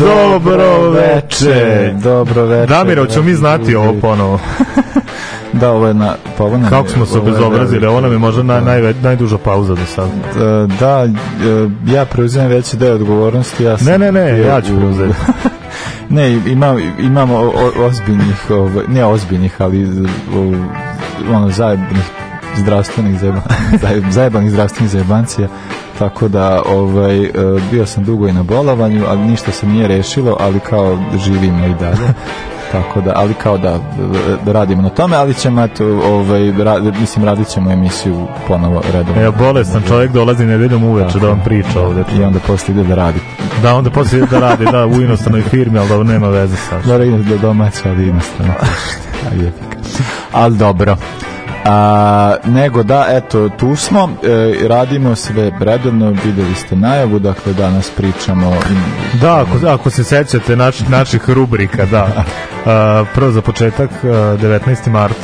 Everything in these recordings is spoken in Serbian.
Dobro veče. Dobro veče. Damiro, ćemo mi znati ovo ponovo. Da, ovo je na... Pa ovo nam Kako smo se bezobrazili, ovo nam je možda naj, najve, najduža pauza do sada. E, Da, e, ja preuzimam veći deo odgovornosti. Ja sam Ne, ne, ne, ja ću preuzeti. ne, imam, imamo ozbiljnih, ovaj, ne ozbiljnih, ali o, ono, zajebanih zdravstvenih zajeba, zajeb- zajebanih zdravstvenih zajebancija tako da ovaj e, bio sam dugo i na bolovanju ali ništa se nije rešilo ali kao živimo i dalje tako da ali kao da, da radimo na tome ali ćemo eto ovaj ra, mislim radit ćemo emisiju ponovo redovno Evo, bolestan čovjek dolazi nedeljom uveče da vam priča ovde. i onda posle ide da radi Da, onda posle ide da radi, da, u inostranoj firmi, ali da nema veze sa. Ide do domaća, ali jebika. Ali dobro. A, nego da, eto, tu smo, e, radimo sve redovno, videli ste najavu, dakle danas pričamo i- Da, ako, ako se sećate naš, naših rubrika, da. A, prvo za početak, a, 19. mart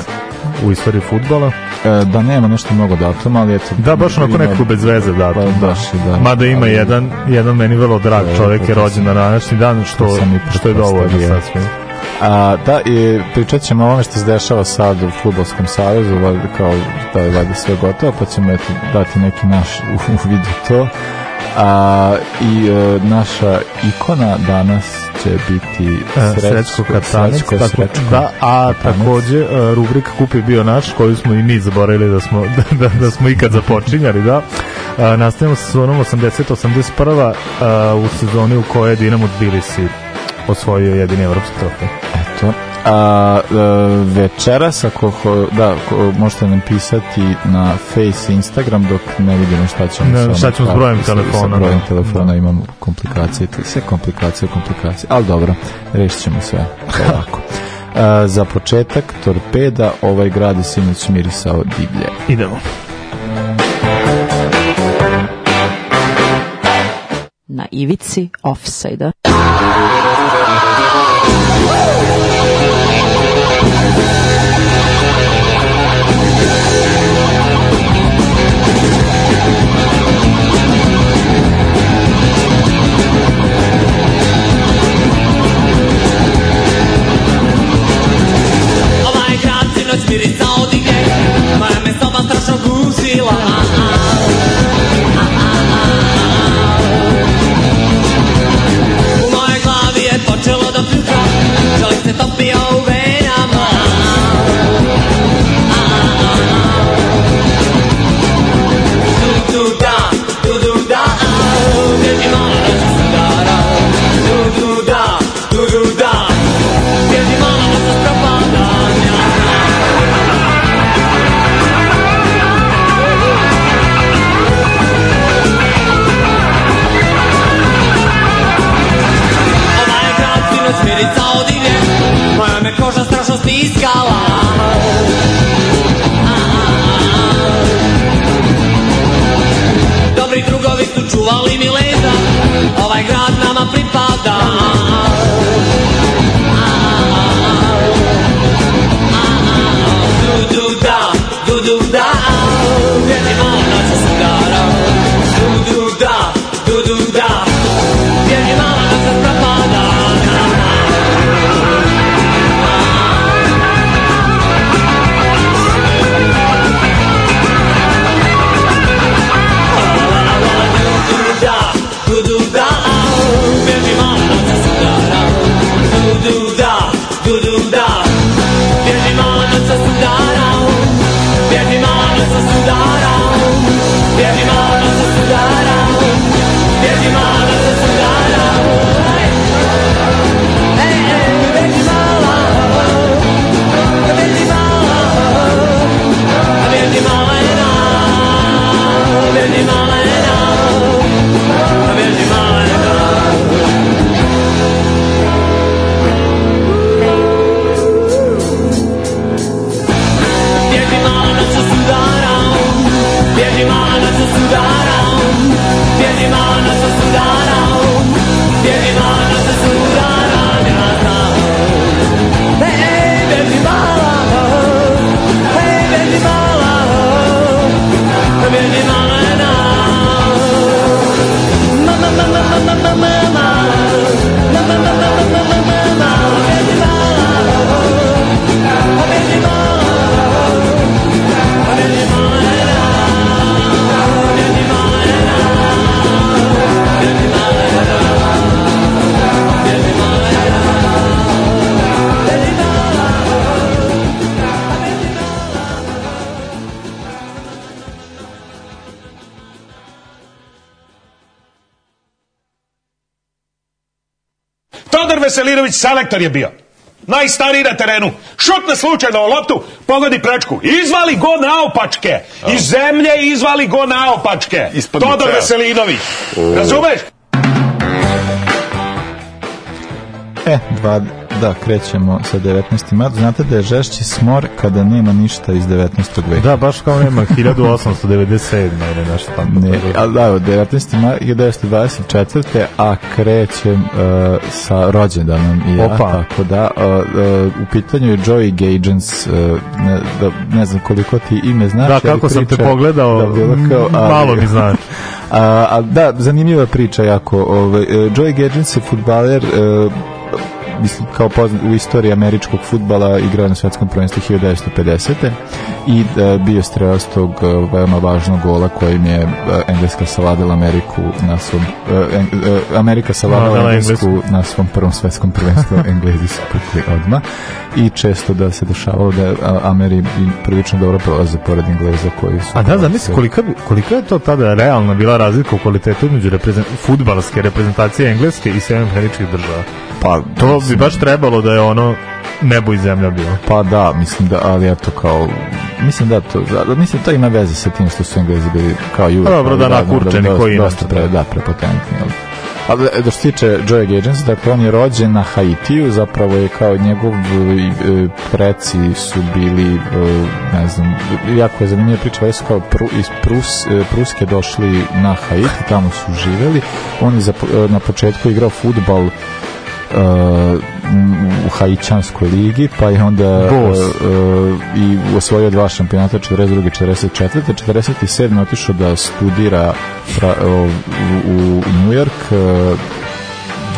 u istoriji futbola. e, da nema nešto mnogo datuma, ali eto... Da, baš onako nekako bez veze datum. Pa, da. baš i da. Mada ima Ali- jedan, jedan meni vrlo drag je- čovjek je rođen na današnji dan, što, što je dovoljno sasvim. A, da, i pričat ćemo o ovome što se dešava sad u Futbolskom savezu, kao da je valjda sve gotovo, pa ćemo eto, dati neki naš uvid u to. A, I e, naša ikona danas će biti E, Srećko Katanec, da, a takođe e, rubrika Kupi bio naš, koju smo i mi zaboravili da smo, da, da, da smo ikad započinjali, da. A, nastavljamo sa sezonom 80-81 a, u sezoni u kojoj je Dinamo Tbilisi osvojio jedini evropski trofej. Eto. A, e, večeras, ako ho, da, ako možete nam pisati na Face i Instagram dok ne vidimo šta ćemo Ne, sa šta ćemo s brojem telefona, Sa brojem da. telefona imamo komplikacije, to je sve komplikacije, komplikacije, ali dobro, rešit ćemo sve ovako. A, za početak, torpeda, ovaj grad je sinoć mirisao divlje. Idemo. Na ivici offside-a. Ovaj grad sinoć mirisao divlje Moja me soba strašno gušila Veselinović selektor je bio. Najstariji na terenu. Šutne slučajno loptu, pogodi prečku. Izvali go naopačke. Iz zemlje izvali go naopačke. Ispod Todor. Veselinović. Razumeš? E, dva, da, krećemo sa 19. mart. Znate da je žešći smor kada nema ništa iz 19. veka. Da, baš kao nema 1897 ili nešto tamo. Ne, ali da, evo, 19. mart 1924. a krećem uh, sa rođendanom i ja, Opa. tako da uh, uh, u pitanju je Joey Gagens uh, ne, da, ne znam koliko ti ime znaš Da, kako sam te pogledao, da, kao, ali- malo mi znači. A, a, da, zanimljiva priča jako. Ovaj, Joey Gagens je futbaler e, mislim, kao poznat u istoriji američkog futbala igrao na svetskom prvenstvu 1950. i e, bio strelac tog e, veoma važnog gola kojim je e, Engleska savladala Ameriku na svom Eng- Amerika savladala Savladala Englesku na svom prvom svetskom prvenstvu Englezi su pukli odmah i često da se dešavalo da Ameri prilično dobro prolaze pored Engleza koji su A da, zamisli kolika, kolika je to tada realna bila razlika u kvalitetu između reprezent, futbalske reprezentacije Engleske i Sjedinjenih američkih država. pa, To bi baš trebalo da je ono nebo i zemlja bilo. Pa da, mislim da, ali eto kao, mislim da to, da, mislim to ima veze sa tim što su Englezi bili kao i uvek. Pa dobro, ali da, da, nakurčeni dosta- koji inače, Dosta pre, da. da, prepotentni. Ali. Ali e, da što se tiče Joe Gagens, dakle on je rođen na Haitiju, zapravo je kao njegov e, preci su bili, e, ne znam, jako je zanimljiva priča, već su kao pru, iz Prus, e, Pruske došli na Haiti, tamo su živeli. On je za, e, na početku igrao futbal u Haićanskoj ligi, pa je onda Bos. uh, uh, i osvojio dva šampionata 42. 44. 47. otišao da studira pra, uh, u, u New York uh,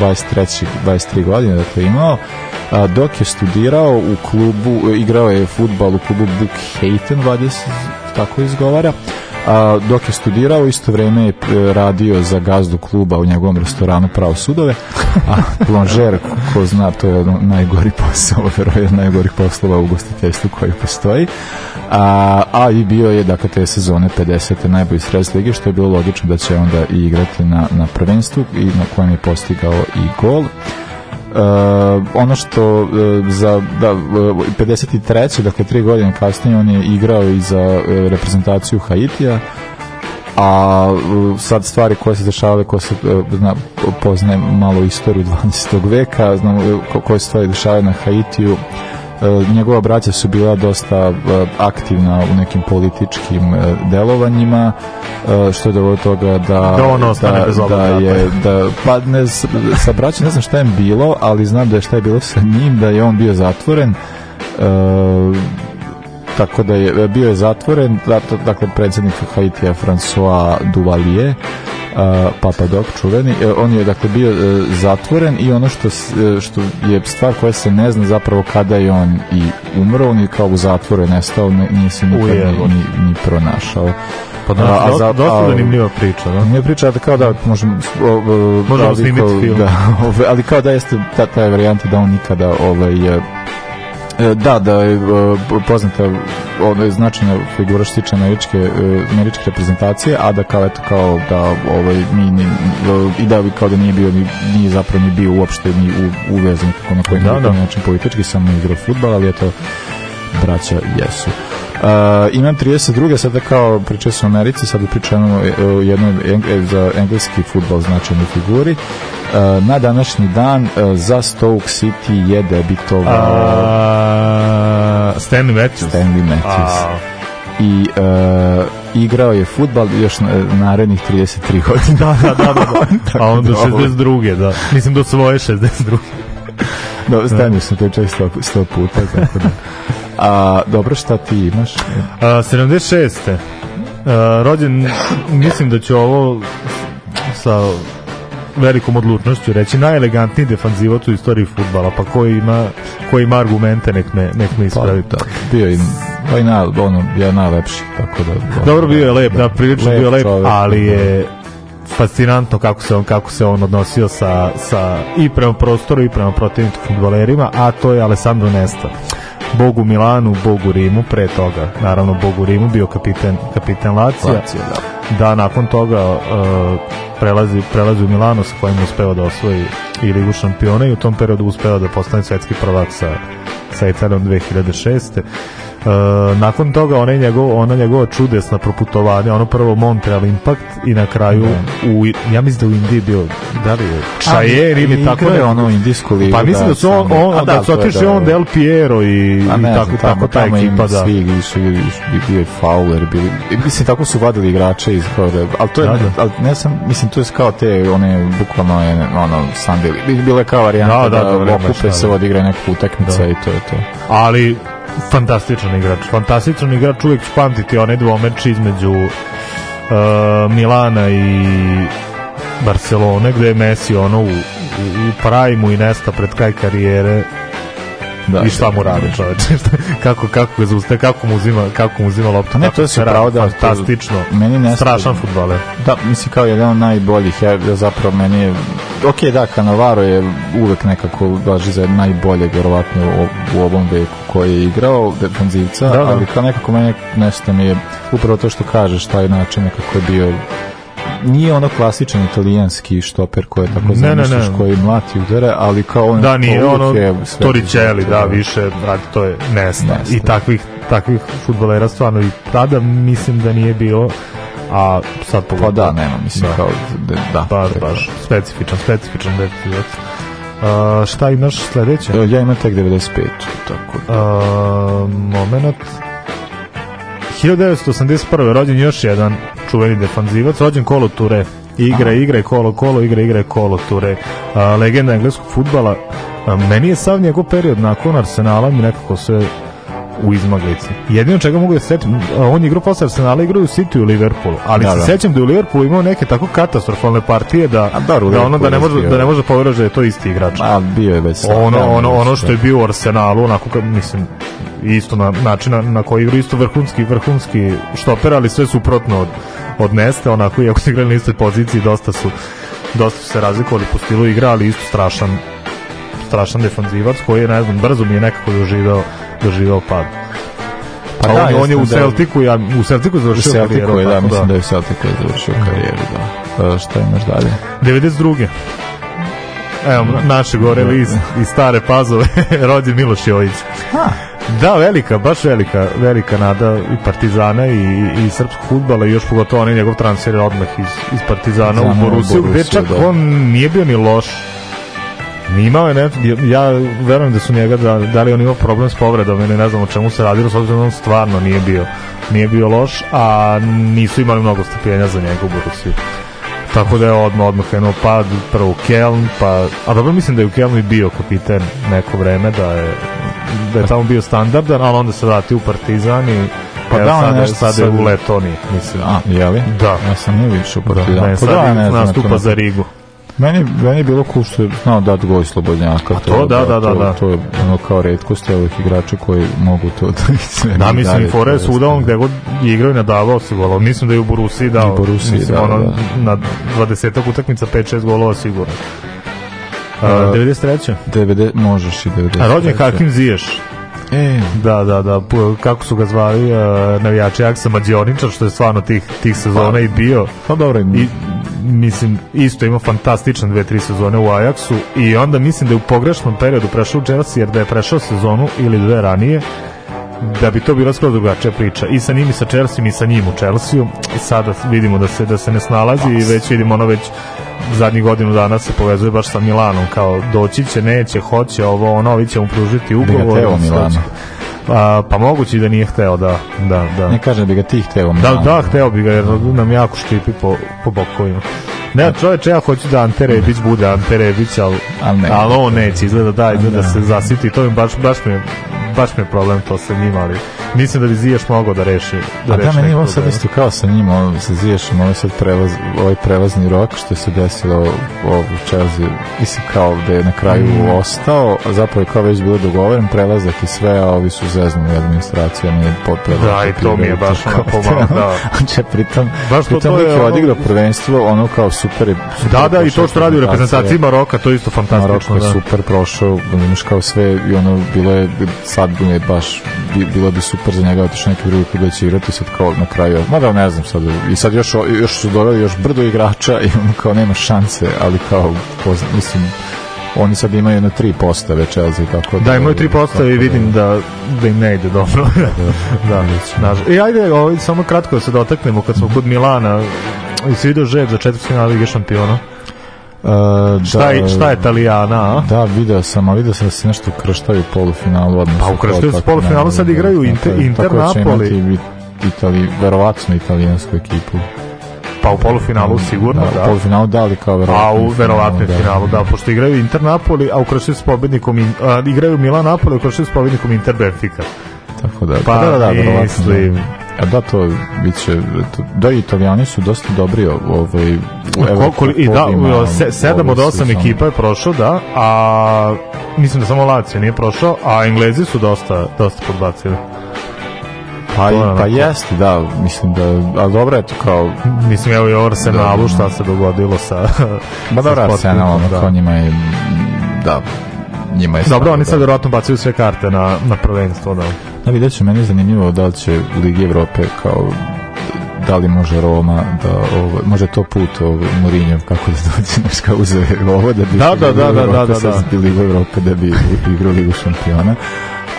23. 23 godine dakle imao a, dok je studirao u klubu igrao je futbal u klubu Brookhaven valjda se tako izgovara a, dok je studirao isto vreme je e, radio za gazdu kluba u njegovom restoranu pravo sudove a plonžer ko zna to je najgori posao verovatno najgorih poslova u ugostiteljstvu koji postoji a, a i bio je dakle te sezone 50. najbolji sredst lige što je bilo logično da će onda i igrati na, na prvenstvu i na kojem je postigao i gol ono što uh, za da, uh, 53. dakle tri godine kasnije on je igrao i za uh, reprezentaciju Haitija a uh, sad stvari koje se dešavale ko se uh, zna, poznaje malo istoriju 12. veka uh, ko- koje se stvari dešavaju na Haitiju Uh, njegova braća su bila dosta uh, aktivna u nekim političkim uh, delovanjima što je dovelo do toga da Da on ostane bez oba da brata. je da pa ne sa braćom ne znam šta je bilo ali znam da je šta je bilo sa njim da je on bio zatvoren tako da je bio je zatvoren dakle predsjednik Haitija François Duvalier Papa Doc čuveni e, on je dakle bio e, zatvoren i ono što, e, što je stvar koja se ne zna zapravo kada je on i umro on je kao u zatvoru je nestao ne, nije se nikad ni, ni, ni pronašao Pa da, A- a dosta zanimljiva priča, da. nije priča da kao da možemo Možemo snimiti film. Da, ali kao da jeste ta, ta varijanta da on nikada ovaj da, da je e, poznata ono je značajna figura što se tiče američke, e, američke reprezentacije, a da kao eto kao da ovaj mi ni, i da bi kao da nije bio ni, nije zapravo ni bio uopšte ni u, uvezan kako na koji Da, da. način politički samo igrao fudbal, ali eto braća jesu. Uh, imam 32. sada kao pričao sam o Americi, sad pričam o o jednoj eng- za engleski futbol značajnoj figuri. Uh, na današnji dan uh, za Stoke City je debitovao Stanley Matthews. Stanley Matthews. I uh, igrao je futbal još na, narednih 33 godine. da, da, da, da. da. A on do da, ovo- 62. da. Mislim do svoje 62. Da, stanio sam to čak sto, sto puta, tako da. A, dobro, šta ti imaš? A, 76. A, rođen, mislim da će ovo sa velikom odlučnošću reći najelegantniji defanzivac u istoriji futbala, pa ko ima, ko ima argumente, nek me, nek me Pa, ispravi. da, bio i, pa i na, ono, ja najlepši, tako da... Dobro bio je lep, da, prilično Lep bio lep, čovek, ali da. je fascinantno kako se on kako se on odnosio sa, sa i prema prostoru i prema protivničkim fudbalerima, a to je Alessandro Nesta. Bog u Milanu, Bog u Rimu, pre toga, naravno Bog u Rimu, bio kapiten, kapiten Lacija. Lacija, da. da nakon toga uh, prelazi, prelazi u Milano sa kojim uspeva da osvoji i Ligu šampiona i u tom periodu uspeva da postane svetski prvak sa, sa Italijom 2006. Uh, nakon toga ona njegov, ona njegova čudesna proputovanja, ono prvo Montreal Impact i na kraju u, ja mislim da u Indiji bio da li je Cheyenne ili tako ne, ono indijsku ligu. pa mislim da su on, on A da, su otišli da, on da. Del Piero i, A i ne tako, tako ta ekipa da. svi išli, bio je Fowler, bili, i mislim, tako su vadili igrače iz da, ali to je, Da, da. ali ne sam, mislim, to je kao te, one, bukvalno, je, ono, Sunday, bila je kao varijanta Da, da, da, da, okupe se, da. odigra neka utakmica Da. i to je to. ali fantastičan igrač. Fantastičan igrač, uvijek ću pamtiti onaj dvomeč između uh, Milana i Barcelone, gde je Messi ono u, u, u prajmu i nesta pred kraj karijere Da, i šta mu radi čoveče? Kako, kako ga zaustaje, kako mu uzima, kako mu uzima loptu? Ne, to se pravo da- fantastično. meni ne strašan futbaler Da, mislim kao jedan od najboljih, ja, ja zapravo meni je, ok, da, Cannavaro je uvek nekako važi za najboljeg, verovatno u, u ovom veku koji je igrao defanzivca, Da, da. ali kao nekako meni nešto mi je upravo to što kažeš, taj način nekako je bio nije ono klasičan italijanski štoper koji je tako zamišljaš, koji mlati udare, ali kao on da nije ono Torricelli da više radi to je Nesta Nesta. i takvih takvih fudbalera stvarno i tada mislim da nije bilo a sad Pa pogotovo da, nema, mislim, Da. kao, da, da baš, baš specifičan, specifičan definivac. Uh, šta imaš sledeće? Ja imam tek 95, tako da. Uh, moment. 1981. rođen još jedan čuveni defanzivac, rođen Kolo Ture. Igra, igra, kolo, kolo, igra, igra, kolo Ture. Uh, legenda engleskog futbala. Uh, meni je sav njegov period nakon Arsenala mi nekako sve u izmaglici. Jedino čega mogu da se setim, on je igrao posle Arsenala, igrao u City u Liverpoolu, ali Da, se da. sećam da je u Liverpoolu imao neke tako katastrofalne partije da, A u da ono da ne može da ne može poveraš da je to isti igrač A, bio je već sad, ono, da, ono, već, ono što da. je bio u Arsenalu, onako kad, mislim, isto na način na, na koji igra isto vrhunski vrhunski štoper, ali sve suprotno od, od Neste, onako, iako su igrali na istoj poziciji, dosta su, dosta su se razlikovali po stilu igra, ali isto strašan strašan defanzivac koji je, ne znam, brzo mi je nekako doživeo, doživeo pad. Pa da, on, on je u da- Celticu, ja, u Celticu U završio Celticu karijeru. je, da, tako mislim da je u Celticu završio karijeru, da. E, šta imaš dalje? 92. Evo, naše gore list iz stare pazove, rođen Miloš Jović. Da, velika, baš velika, velika nada i Partizana i, i srpskog futbala i još pogotovo onaj njegov transfer odmah iz, iz Partizana Partizana u Borusiju, gde čak da. on nije bio ni loš. Ni imao je ne, ja verujem da su njega da, da li on imao problem s povredom ili ne znam o čemu se radilo s obzirom da on stvarno nije bio nije bio loš a nisu imali mnogo strpljenja za njega u Borusiju tako da je odmah odmah krenuo pad prvo Keln pa a dobro mislim da je u Kelnu i bio kapiten neko vreme da je da je tamo bio standardan ali onda se vratio u Partizan i Pa da, on nešto sada je sad- u Letoni mislim A, je li? Da. Ja sam nije više u da, Partizanu. ne, Pa sad da, znam, nastupa za Rigu Meni, meni je bilo cool što je znao dati gol slobodnjaka. to da, da, da, to, da. To je ono kao redkost ovih igrača koji mogu to da izvede. Da, mislim, Fore je to svuda on gde god je igrao i nadavao se golova. Mislim da je u Borusiji dao. I Borusiji, mislim, da, ono, da. Na 20 utakmica 5-6 golova sigurno. Uh, Uh, 93. 90, možeš i 90. A rođen Hakim Ziješ. E, Da, da, da, kako su ga zvali uh, navijači Aksa Mađioničar, što je stvarno tih, tih sezona i bio. pa dobro, I, mislim, isto ima fantastične dve, tri sezone u Ajaxu i onda mislim da je u pogrešnom periodu prešao u Chelsea, jer da je prešao sezonu ili dve ranije, da bi to bila skroz drugačija priča. I sa njim i sa Chelsea i sa njim u Chelsea. Sada vidimo da se da se ne snalazi i već vidimo ono već zadnjih godinu dana se povezuje baš sa Milanom kao doći će, neće, hoće ovo, ono, ovi će mu pružiti ugovor. A, pa moguće i da nije hteo, da, da, da. Ne kažem da bi ga ti hteo. Da, Milano. da, hteo bi ga jer nam jako štipi po, po bokovima. Ne, čoveče, ja hoću da Ante Rebić bude Ante Rebić, ali, Al ne. ali on neće, izgleda da, izgleda da se zasiti, to mi baš, baš mi baš mi je problem to sa njim, ali mislim da bi Ziješ mogao da reši da A reši da, meni ovo sad isto kao sa njim, ono, sa Ziješom, ovaj sad prelaz, ovaj prelazni rok što se desilo ovo u Chelsea, mislim kao da je na kraju Mm. ostao, a zapravo je kao već bilo dogovoren prelazak i sve, a ovi su zeznuli administracija, mi je potpuno Da, i to mi je baš ono pomalo, da. Će pritom, Baš to- pritom to je ono- odigrao prvenstvo, ono kao super super Da, da, i to što radi u reprezentaciji Maroka, to je isto Maroko fantastično. je Da. super prošao, imaš kao sve i ono bilo je sad je baš bi- bilo bi su super za njega, otišao neki drugi klub da će igrati sad kao na kraju, mada ne znam sad, i sad još, još su doveli još brdo igrača i ono kao nema šanse, ali kao, ko zna, mislim, oni sad imaju na 3% već Chelsea, tako da... Da, imaju 3% i vidim da, da im ne ide dobro. da, naž... I ajde, ovaj, samo kratko da se dotaknemo, kad smo kod Milana, i si vidio žeb za četvrt finala Lige šampiona? Uh, Šta, je, šta je Italijana, a? Da, video sam, a video sam da se nešto krštaju u polufinalu. odnosno Pa ukrštaju se u tako polufinalu, sad da, igraju tako Inter-. Inter Tako da će Napoli. imati Itali, verovatno italijansku ekipu. Pa u polufinalu sigurno, da. da. U polufinalu da li kao A verovatno. u verovatnom finalu, da, pošto igraju Inter Napoli, a ukrštaju se s pobednikom, in- a, igraju Milan Napoli, ukrštaju se s pobednikom Inter Benfica. Tako da, Pa, da, da, da, verovatno. mislim. Da. A da, to biće, da, italijani su dosta dobri ovaj, u Koliko, i da, se, sedam od osam ekipa je prošao, da, a mislim da samo Lazio nije prošao, a Englezi su dosta, dosta podbacili. Pa, i- pa jeste, da, mislim da, a dobro je to kao, Mislim, evo i ovo Arsenalu šta se dogodilo sa... ba dobro, Arsenal, ono, da. kao njima je, da, njima je Dobro, oni da- sad verovatno bacaju sve karte na, na prvenstvo, da. Da, vidjet ću, meni je zanimljivo da li će u Ligi Evrope kao da li može Roma da ovo, može to put ovo, Mourinho kako da dođe znaš kao uzeo ovo da bi Da, išli da, u Ligu da, da, Evrope, da, da, sad da. bi Ligu Evrope da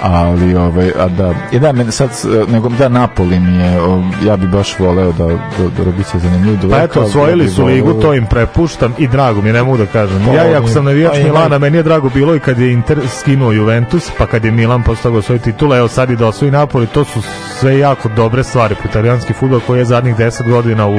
ali ovaj a da i da meni sad e, nego da Napoli mi je o, ja bi baš voleo da da da, da biće zanimljivo da Pa eto, osvojili su ligu, to im prepuštam i drago mi ne mogu da kažem. Pa, Ja, i ako sam navijač pa Milana, meni je drago bilo i kad je Inter skinuo Juventus, pa kad je Milan posle toga osvojio titule, evo sad i da osvoji Napoli, to su sve jako dobre stvari po italijanski futbol koji je zadnjih 10 godina u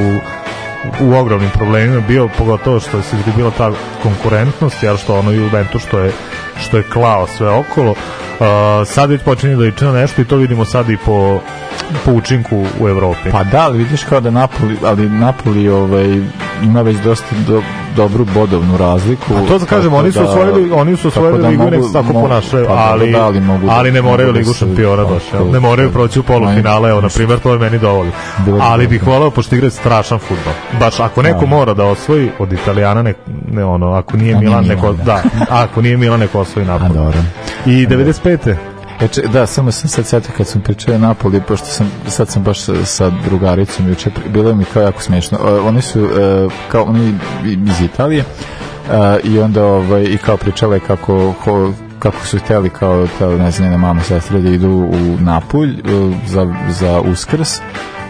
u ogromnim problemima bio, pogotovo što se izgubila ta konkurentnost, jer što ono Juventus što je, što je klao sve okolo. Uh, sad već počinje da liči na nešto i to vidimo sad i po, po učinku u Evropi. Pa da, ali vidiš kao da Napoli, ali Napoli ovaj, ima već dosta do, dobru bodovnu razliku. A to da kažem, oni su da- osvojili, oni su osvojili da ligu i nek se tako ponašaju, pa dobro, ali, da, ali mogu da- ali ne moraju da ligu se- šampiona pa, baš, ne moraju proći u polufinale, evo, na primjer, to je meni dovoljno. Ali bih voleo, pošto igraju strašan futbol. Baš, ako neko Da. mora da osvoji od Italijana, ne, ne ono, ako nije A nije Milan, neko, da. da, ako nije Milan, neko osvoji A Napoli. dobro. I 95. E, če, da, samo sam sad setio kad sam pričao Napoli, pošto sam, sad sam baš sa, sa drugaricom juče, bilo mi kao jako smiješno. Oni su, e, kao, oni iz Italije, e, i onda, ovaj, i kao pričale kako, ho, kako su hteli kao ta, ne znam, njena mama sestra da idu u Napulj e, za, za uskrs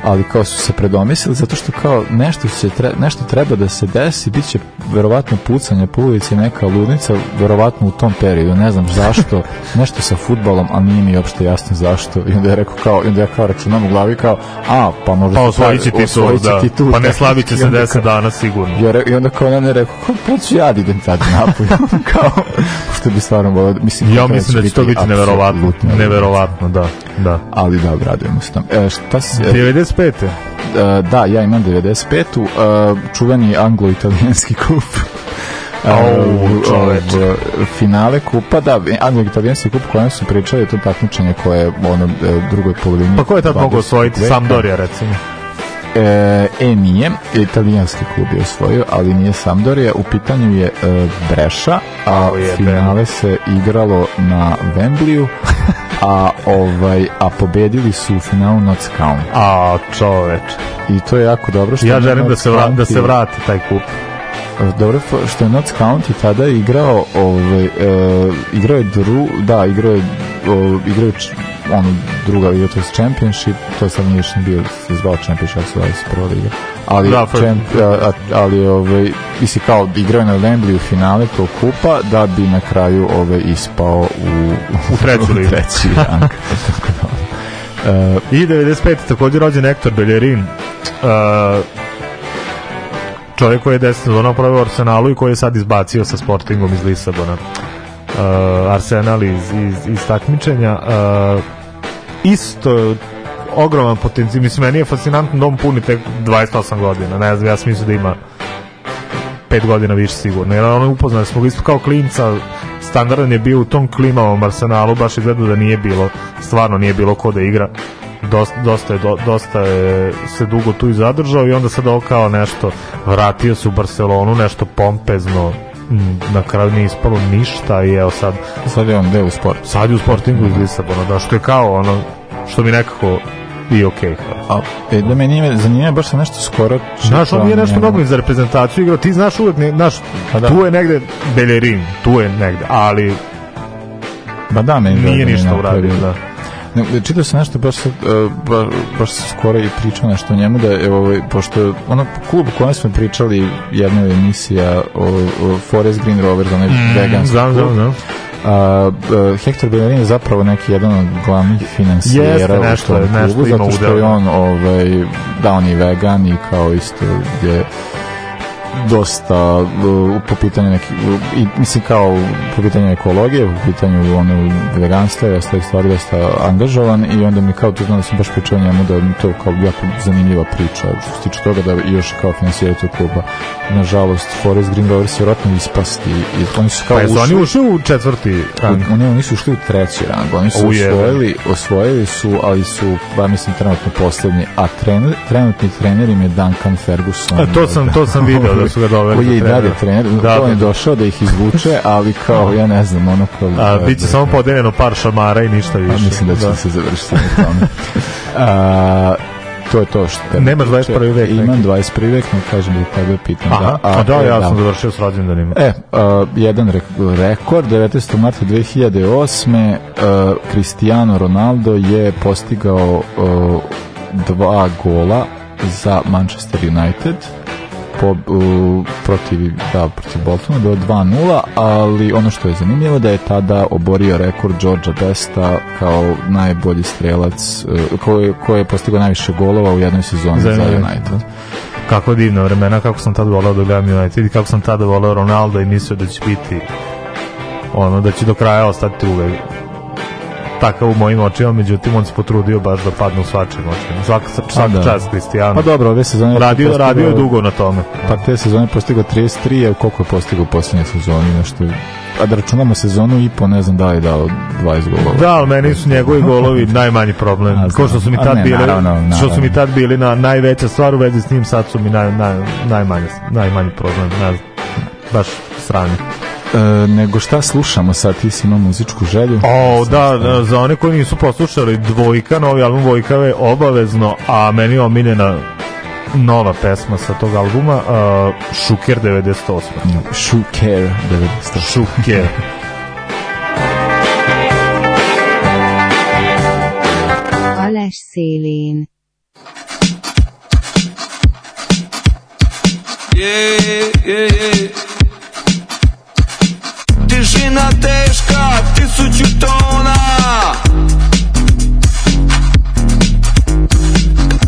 ali kao su se predomislili zato što kao nešto će tre, nešto treba da se desi biće verovatno pucanje po ulici neka ludnica verovatno u tom periodu ne znam zašto nešto sa fudbalom a nije mi uopšte jasno zašto i onda je rekao kao i onda ja kao računam u glavi kao a pa možda Pa se osvojit će osvojit će da. titulu, Pa ne slavit će se onda 10 kao- dana sigurno. Ja I onda kao ona ne rekao, kao, pa ću ja da idem tad napolje. kao, što bi stvarno volio, mislim, Ja mislim da će to biti neverovatno. Neverovatno, da. da. Ali da, radujemo se tam. E, šta si, e, 95. e, da, ja imam 95-u, e, čuveni anglo-italijanski kup. U- finale kupa, da, anglo-italijanski kup kojem su pričali, to takmičenje koje je ono, drugoj polovini. Pa ko je tad 20. mogao osvojiti? Sampdoria, recimo. E, e, nije, italijanski klub je osvojio, ali nije Sampdoria, u pitanju je e, Breša, a Au, jebem. finale se igralo na Wembleyu, a ovaj a pobedili su u finalu Notts County. A, čoveč. I to je jako dobro što Ja želim da se, vra, da se vrati taj kup. Dobro što je Notts County tada igrao ovaj e, igrao je dru, da, igrao je o, igrao je ono druga liga, to je Championship, to sad nije još ni bio se zvao Championship, se zvao prva liga. Ali, Da, champ, a, a- ali ovaj, misli kao igrao na Wembley u finale tog kupa da bi na kraju ovaj, ispao u, U treću ligu. treći. Tako da, e, I 95. također rođen Hector Bellerin. Uh, čovjek koji je 10 sezona pravio u Arsenalu i koji je sad izbacio sa Sportingom iz Lisabona. Uh, Arsenal iz, iz, iz takmičenja. Uh, isto ogroman potencijal. Mislim, meni je fascinantno da on puni tek 28 godina. Ne znam, ja sam mislio da ima 5 godina više sigurno. Jer ono upoznali smo isto kao klinca, standardan je bio u tom klimavom arsenalu, baš izgleda da nije bilo, stvarno nije bilo ko da igra. Dosta, dosta, je, do, dosta je se dugo tu i zadržao i onda sad ovo kao nešto vratio se u Barcelonu, nešto pompezno na kraju nije ispalo ništa i evo sad sad je on deo u sportu. sad je u Sportingu iz Lisabona, da što je kao ono što mi nekako i okej. kao. A, e, da me nije zanimljivo, baš sam nešto skoro Znaš, on nije nešto mnogo za reprezentaciju igrao, ti znaš uvek, znaš, Pa da. tu je negde Bellerin, tu je negde, ali Ba da, meni nije da, ništa da, uradio, da. Ne, čitao sam nešto baš, e, ba, baš sam skoro i pričao nešto o njemu da je ovaj, pošto ono klub u kojem smo pričali jedna je emisija o, o Forest Green Rovers onaj veganski Znam, klub, znam, znam. a, a, Hector Bellerin je zapravo neki jedan od glavnih finansijera Jeste, u nešto tom je, nešto klubu, ima zato što je on ovaj, da on je vegan i kao isto je dosta uh, po pitanju neki, i, mislim kao po pitanju ekologije, po pitanju ono, veganstva i ostalih stvari dosta angažovan i onda mi kao tu znam da sam baš pričao njemu da mi to kao jako zanimljiva priča što se tiče toga da još kao finansijeri tog kluba nažalost Forest Green Rovers je vjerojatno ispasti i oni su kao Pa jesu oni ušli ušli u četvrti rang? oni oni su ušli u treći rang, oni su U jebe. osvojili, osvojili su, ali su, ba mislim, trenutno poslednji, a trener, trenutni trener im je Duncan Ferguson. A, to sam- to sam video da su ga doveli Koji je i dalje trener, Da, da, on je da, da. došao da ih izvuče, ali kao, ja ne znam, ono kao... A, da, biće da, samo podeljeno par šamara i ništa više. Pa mislim da će se završiti na tome. A, to je to što... Nemaš tiče. 21. vek Imam neki? 21. vek, no kažem da tebe pitam. Aha, da, a, da, e, ja sam završio s rođendanima. E, uh, jedan re- rekord, 19. marta 2008. Uh, Cristiano Ronaldo je postigao uh, dva gola za Manchester United po, uh, protiv, da, protiv Boltona, bilo 2-0, ali ono što je zanimljivo da je tada oborio rekord Georgia Besta kao najbolji strelac uh, koji, koji je postigao najviše golova u jednoj sezoni Za United, United. Kako divna vremena, kako sam tad volao da gledam United i kako sam tada volao Ronaldo i mislio da će biti ono, da će do kraja ostati uvek takav u mojim očima, međutim on se potrudio baš da padne u svačim očima. Svaka, svaka da. čast Cristiano. Pa dobro, ove sezone... radio, radio je dugo na tome. Pa te sezone postigao 33, a koliko je postigao u posljednje sezoni, nešto... A da računamo sezonu i po, ne znam da li je dao 20 golova. Da, ali meni su njegovi golovi najmanji problem. A, Ko što su mi tad ne, bili, naravno, naravno. što su mi tad bili na najveća stvar u vezi s njim, sad su mi naj, naj, najmanji, najmanji problem. Ne znam, baš sranje. E, nego šta slušamo sad, ti si imao muzičku želju? O, da, da, za one koji nisu poslušali Dvojka, novi album Vojkave obavezno, a meni je omiljena nova pesma sa tog albuma, uh, Šuker 98. Shuker 90. Šuker. Alás szélén. Yeah, yeah, yeah. Tišina teška, tisuću tona.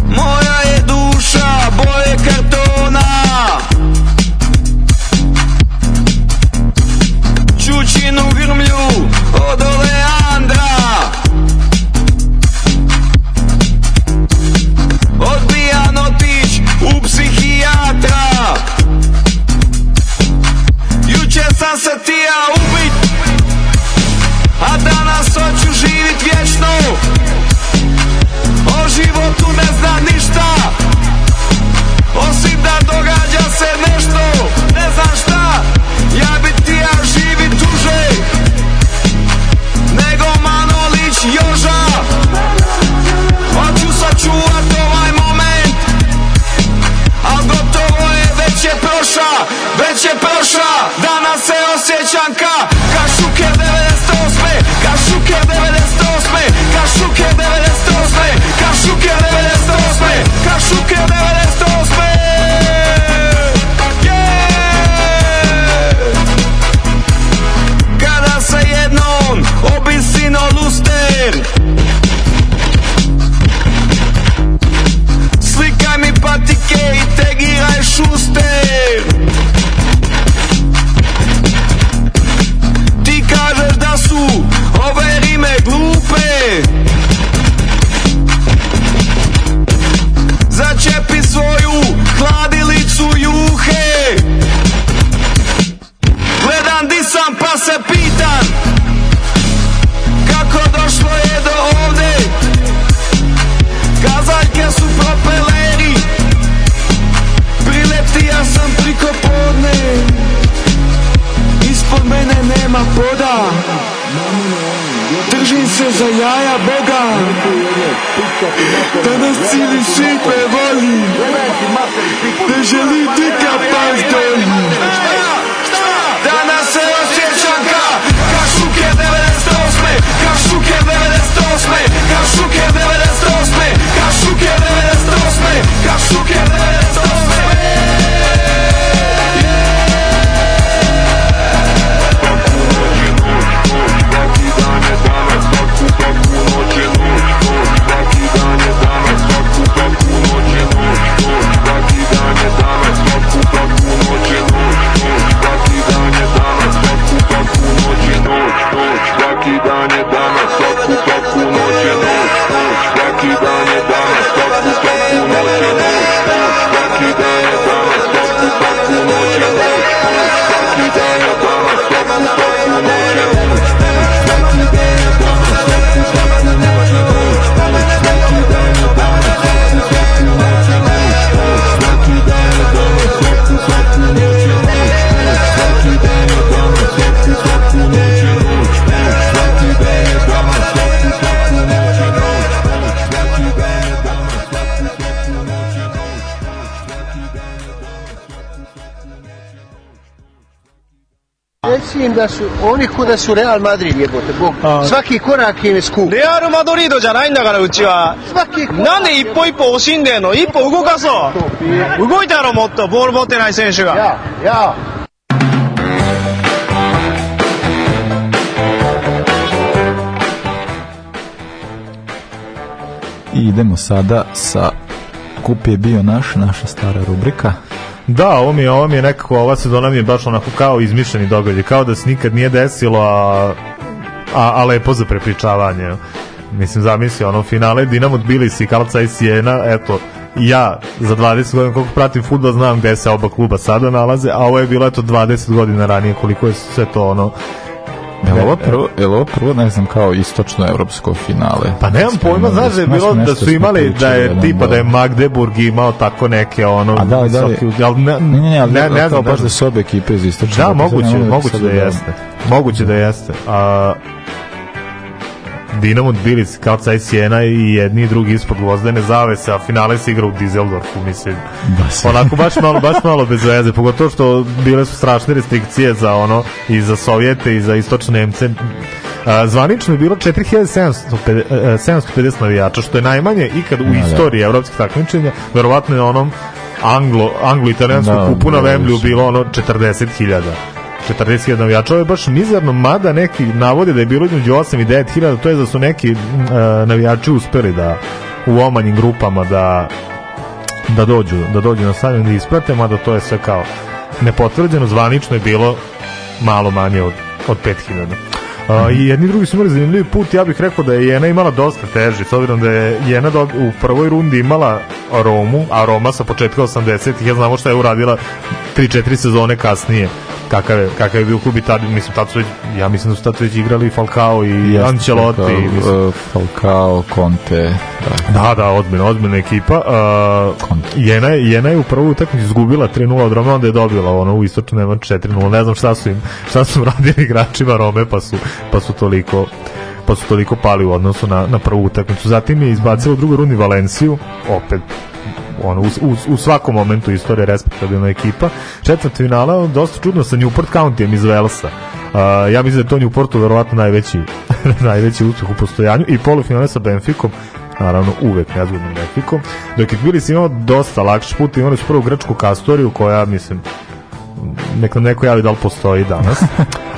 Moja je duša boje kartona. Čučinu grmlju od Oleandra. Odbijan otić u psihijatra. Juče sam se tija da su oni ko da su Real Madrid jebote, Bog. Svaki korak im je skup. レアル・マドリードじゃないんだからうちは Svaki korak. なんで一歩一歩惜しんでんの一歩動かそう動いたやろもっとボール持ってない選手が Ja, ja. I idemo sada sa Kup je bio naš, naša stara rubrika. Da, ovo mi je, ovo mi je nekako, ova sezona mi je baš onako kao izmišljeni događaj, kao da se nikad nije desilo, a, a, a lepo za prepričavanje. Mislim, zamisli, ono, finale Dinamo Tbilisi si Kalca i Sijena, eto, ja za 20 godina koliko pratim futbol znam gde se oba kluba sada nalaze, a ovo je bilo eto 20 godina ranije koliko je sve to ono Je li ovo prvo, je ovo prvo, ne znam, kao istočno evropsko finale? Pa nemam pojma, znaš da je znaš bilo da su imali da je tipa da je Magdeburg imao tako neke ono A da, da, da. ne, Ne, ne, ne, znam, baš da su obe ekipe iz istočne. Da, Evrope, moguće, moguće da jeste. Moguće da jeste. A, Dinamo Tbilisi kao Caj Sjena i jedni i drugi ispod gvozdene zavese, a finale se igra u Dizeldorfu, mislim. Baš. Onako baš malo, baš malo bez veze, pogotovo što bile su strašne restrikcije za ono i za Sovjete i za istočne Nemce. A, zvanično je bilo 4750 e, 750 navijača, što je najmanje ikad u Da, da. istoriji evropskih takmičenja, verovatno je onom anglo, anglo-italijanskom Da, kupu na Vemblju više. bilo ono 40.000 40.000 navijača, ovo je baš mizerno, mada neki navode da je bilo između 8 i 9.000, to je da su neki e, navijači uspeli da u omanjim grupama da da dođu, da dođu na stadion da isprate, mada to je sve kao nepotvrđeno, zvanično je bilo malo manje od, od 5000. Uh, I jedni drugi su imali zanimljivi put, ja bih rekao da je Jena imala dosta teži, s obzirom da je Jena do, u prvoj rundi imala Romu, a Roma sa početka 80-ih, ja znamo šta je uradila 3-4 sezone kasnije, kakav je, kakav je bio klub i tad, mislim, tad su već, ja mislim da su tad već igrali Falcao i Jeste, Ancelotti, kao, mislim, uh, Falcao, Conte, da. Da, da, ozbiljna, ozbiljna ekipa. Uh. Jena, je- Jena je u prvoj utakmici izgubila 3-0 od Rome, onda je dobila ono u istočnu nema 4-0. Ne znam šta su im, šta su radili igračima Rome, pa su, pa su toliko pa su toliko pali u odnosu na, na prvu utakmicu. Zatim je izbacila u drugoj rundi Valenciju, opet ono, u, u, u svakom momentu istorije respektabilna ekipa. Četvrt finala, dosta čudno sa Newport Countyjem iz Velsa. Uh, ja mislim da je to Newportu verovatno najveći, najveći uspeh u postojanju i polufinale sa Benficom naravno uvek nezgodnom Benficom dok je Tbilis imao dosta lakši put imali su prvu grčku kastoriju koja mislim nek nam neko javi da li postoji danas. uh,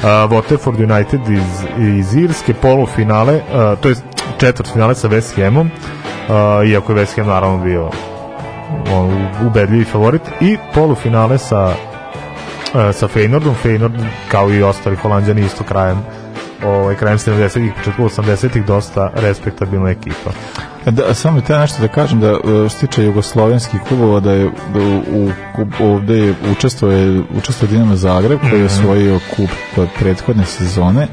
Waterford United iz, iz Irske, polufinale, uh, to je četvrt finale sa West Hamom, uh, iako je West Ham naravno bio ubedljivi favorit, i polufinale sa uh, sa Feynordom, Feynord kao i ostali holanđani isto krajem ovaj, krajem 70-ih, početku 80-ih dosta respektabilna ekipa. Da, samo te nešto da kažem da uh, što tiče jugoslovenskih klubova da je da u, u, ovde je učestvuje Dinamo Zagreb koji Mhm. je osvojio kup od prethodne sezone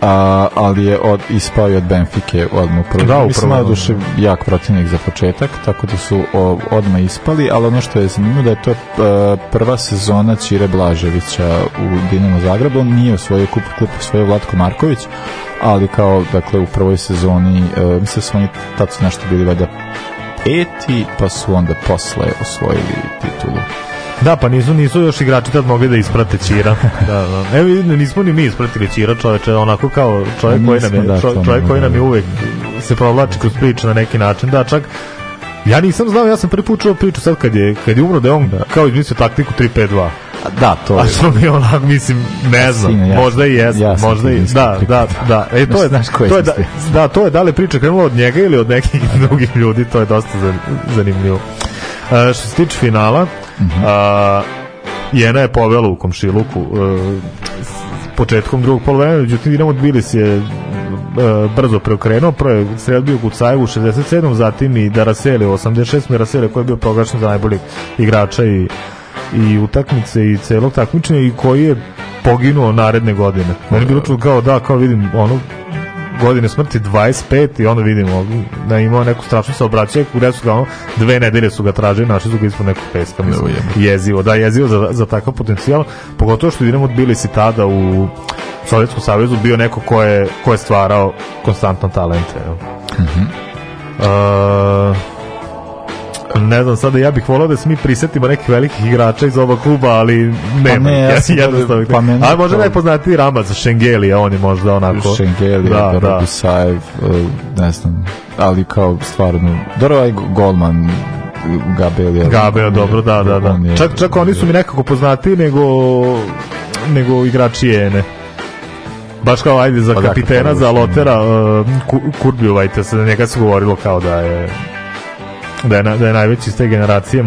a, ali je od, ispao i od Benfike odmah u prvoj. Da, Mislim, prvom, duše jak protivnik za početak, tako da su o, odmah ispali, ali ono što je zanimljivo da je to e, prva sezona Ćire Blaževića u Dinamo Zagrebu, on nije osvojio kup, kup osvojio Vlatko Marković, ali kao, dakle, u prvoj sezoni, e, mislim da su oni tad su nešto bili valjda peti, pa su onda posle osvojili titulu. Da, pa nisu, nisu još igrači tad mogli da isprate Ćira. da, da. Evo, vidim, nismo ni mi ispratili Ćira, čoveče, onako kao čovjek koji nam je, da, čovjek ne, koji nam je da. uvek se provlači kroz priču na neki način. Da, čak Ja nisam znao, ja sam prvi put čuo priču sad kad je, kad je umro da je on kao izmislio taktiku 3-5-2. A, da, to A je... što mi je onako, mislim, ne znam, Sine, ja možda i jesam, ja možda i, da, 3-5-2. da, da, e, to je, Znaš ko je to je da, da, to je da li priča krenula od njega ili od nekih drugih ljudi, to je dosta za- zanimljivo. E, što se tiče finala, Mhm. a, Jena je povela u komšiluku e, s početkom drugog polovremena, međutim Dinamo Tbilis je e, brzo preokrenuo, prvo je sredbio Gucajevu u 67. zatim i Daraseli u 86. Daraseli koji je bio proglašen za najboljeg igrača i i utakmice i celog takmičenja i koji je poginuo naredne godine. Meni bilo čudo kao da, kao vidim ono godine smrti 25 i onda vidimo da je imao neku strašnu saobraćaj gde su ga ono, dve nedelje su ga tražili našli su ga ispod nekog peska mislim, jezivo, da jezivo za, za takav potencijal pogotovo što Dinamo bili si tada u Sovjetskom savezu bio neko ko je, ko je stvarao konstantno talente jel? Uh, ne znam, sada ja bih volao da se mi prisetimo nekih velikih igrača iz ovog kluba, ali nema. ne, ih, ja sam jednostavno. pa meni ali možda najpoznatiji Ramaz, Šengeli, a on je možda onako... Šengeli, da, da. Gusajev, e, ne znam, ali kao stvarno, dobro ovaj golman Gabel je... Gabriel, dobro, da, da, da. je- Čak, čak oni su mi nekako poznatiji nego, nego igrači Jene. Baš kao, ajde, za Pa da, kapitena, za Lotera, uh, Kurbjuvajte se, za njega se govorilo kao da je da je, da je najveći iz te generacije,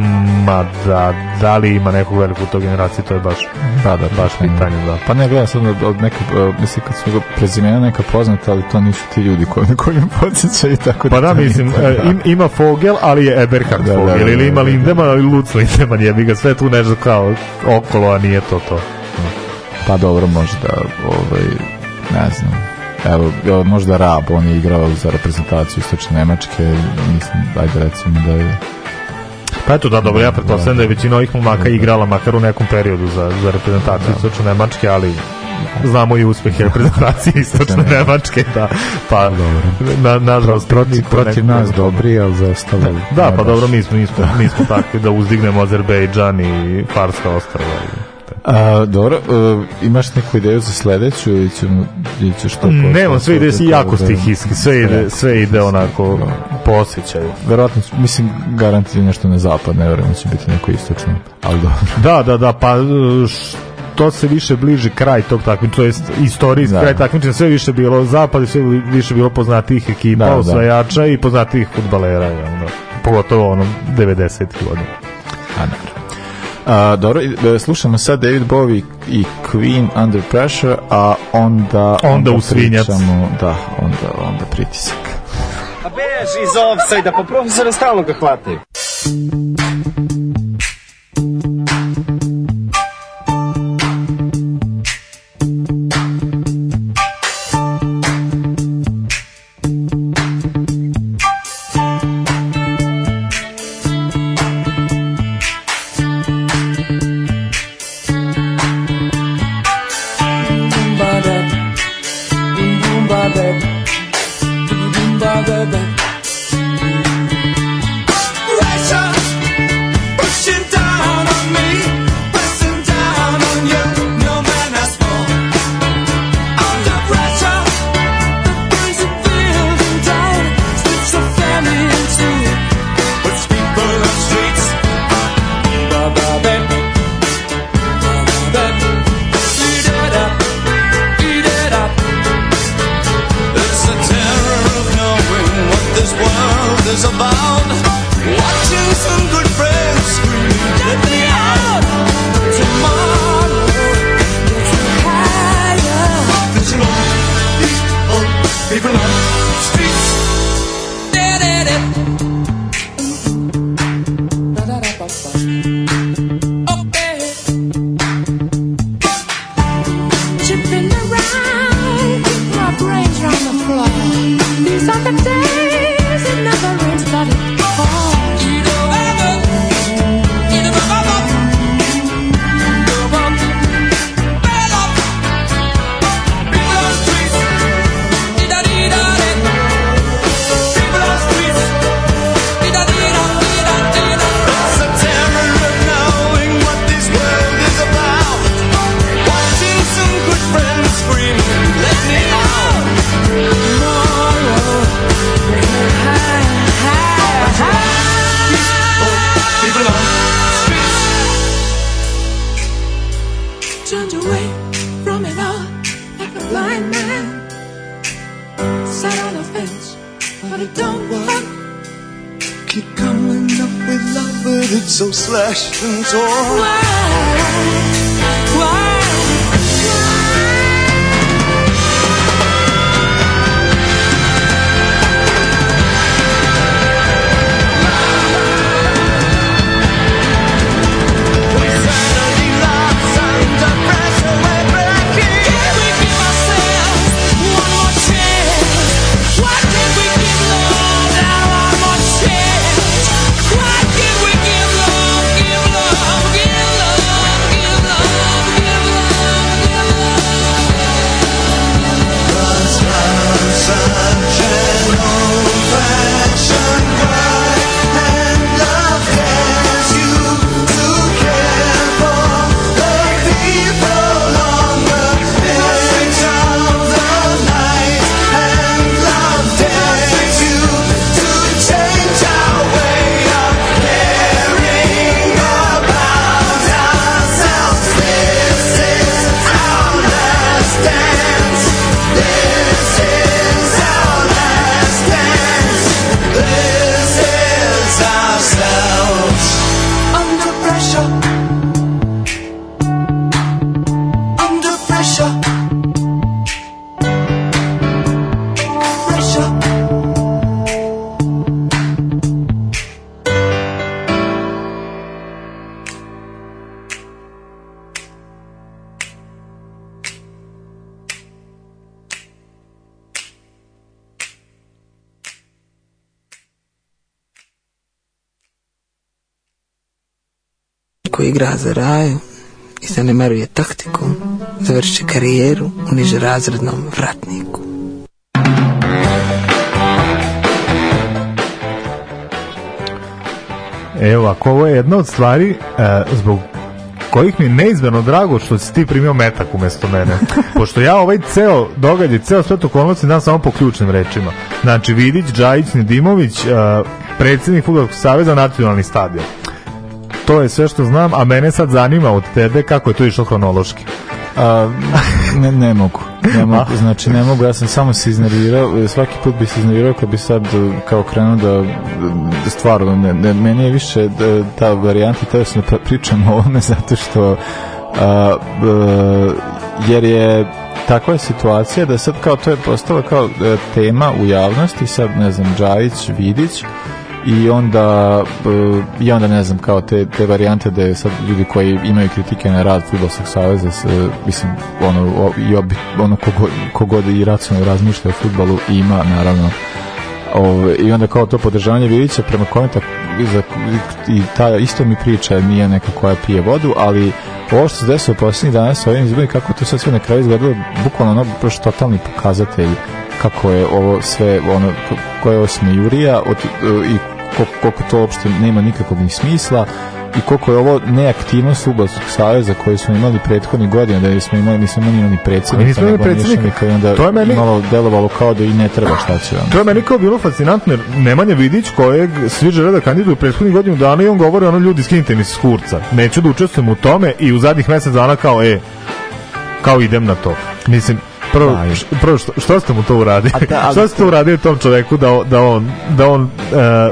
ma da, da li ima nekog velikog u toj generaciji, to je baš, Da, da, baš pitanje, da. Pa ne, gledam sad od, od neka, e, mislim kad su ga prezimena neka poznata, ali to nisu ti ljudi koji, na koji me podsjećaju, tako Pa da, to nije mislim, to, e, im, ima Fogel, ali je Eberhard Da, da, Fogel, da, ili da, ima da. Lindemann, ali Lutz Lindemann, jebi ga, sve tu nešto kao okolo, a nije to to. Pa dobro, možda, ovaj, ne znam. Evo, možda Rab, on je igrao za reprezentaciju Istočne Nemačke, mislim, ajde recimo da je Pa eto da, dobro, ja pretpostavljam da je većina ovih momaka igrala makar u nekom periodu za, za reprezentaciju istočne Nemačke, ali znamo i uspehe reprezentacije istočne Nemačke, da, pa na, nažalost protiv, protiv nas dobri, ali za ostalo... Da, pa dobro, mi smo, nismo, nismo takvi da uzdignemo Azerbejdžan i Farska ostrava. i- A, dobro, e, imaš neku ideju za sledeću ili ćemo, ili ćeš to... Nemam, sve ide si jako stihijski, sve ide, sve ide onako po osjećaju. Verovatno, će- mislim, garant je nešto na zapad, ne verujem da će biti neko istočno, ali dobro. Da, da, da, pa e, što se više bliži kraj tog takmičenja, to jest istorijski Da. kraj takmičenja, sve više bilo zapad i sve više bilo poznatijih ekipa, Da, da. osvajača i poznatijih futbalera, da? pogotovo onom 90. godina. A, naravno. A, dobro, e, slušamo sad David Bowie i Queen Under Pressure, a onda... Onda u svinjac. pričamo- Da, onda, onda pritisak. A beži iz offside-a, pa profesora stalno ga hvataju. Koji igra za raju i zanemaruje taktiku, završit će karijeru u nižerazrednom vratniku. Evo, ako ovo je jedna od stvari e, zbog kojih mi je neizmjerno drago što si ti primio metak umesto mene. Pošto ja ovaj ceo događaj, ceo svet okolnosti znam samo po ključnim rečima. Znači, Vidić, Džajić, Nedimović, e, predsjednik Futbolskog saveza, nacionalni stadion. To je sve što znam, a mene sad zanima od tebe kako je to išlo hronološki. A, ne, ne mogu. Ne mogu, znači ne mogu, ja sam samo se iznervirao, svaki put bi se iznervirao kad bi sad e, kao krenuo da e, stvarno, ne, ne, meni je više da, ta varijanta, teo sam da pričam o ovome zato što a, e, jer je takva je situacija da sad kao to je postala kao tema u javnosti, sad ne znam, Džajić, Vidić, i onda e, i onda ne znam kao te, te varijante da je sad ljudi koji imaju kritike na rad fudbalskog saveza s, e, mislim ono i obi, ono kogod, kogod i racionalno razmišlja o fudbalu ima naravno. Ove, i onda kao to podržavanje Vidića prema kome za, i ta isto mi priča nije neka koja pije vodu ali ovo što se desilo posljednjih dana sa ovim izborima kako to sad sve na kraju izgledalo bukvalno ono baš totalni pokazatelj kako je ovo sve ono ko- koja je ovo smejurija od, i ko- koliko to uopšte nema nikakvog ni smisla i koliko je ovo neaktivnost Fudbalskog saveza koji smo imali prethodnih godina da smo imali nismo imali ni predsjednika nismo imali predsjednika. I onda To je meni- malo delovalo kao da i ne treba šta će vam To je meni kao bilo fascinantno jer Nemanja Vidić kojeg svi žele da kandiduju prethodnih godinu dana i on govori ono ljudi skinite mi se s kurca. Neću da učestvujem u tome i u zadnjih mesec dana kao e kao idem na to. Mislim prvo, Da, prvo što, što ste mu to uradili? Da, ali što ste uradili tom čoveku da, da on da on e,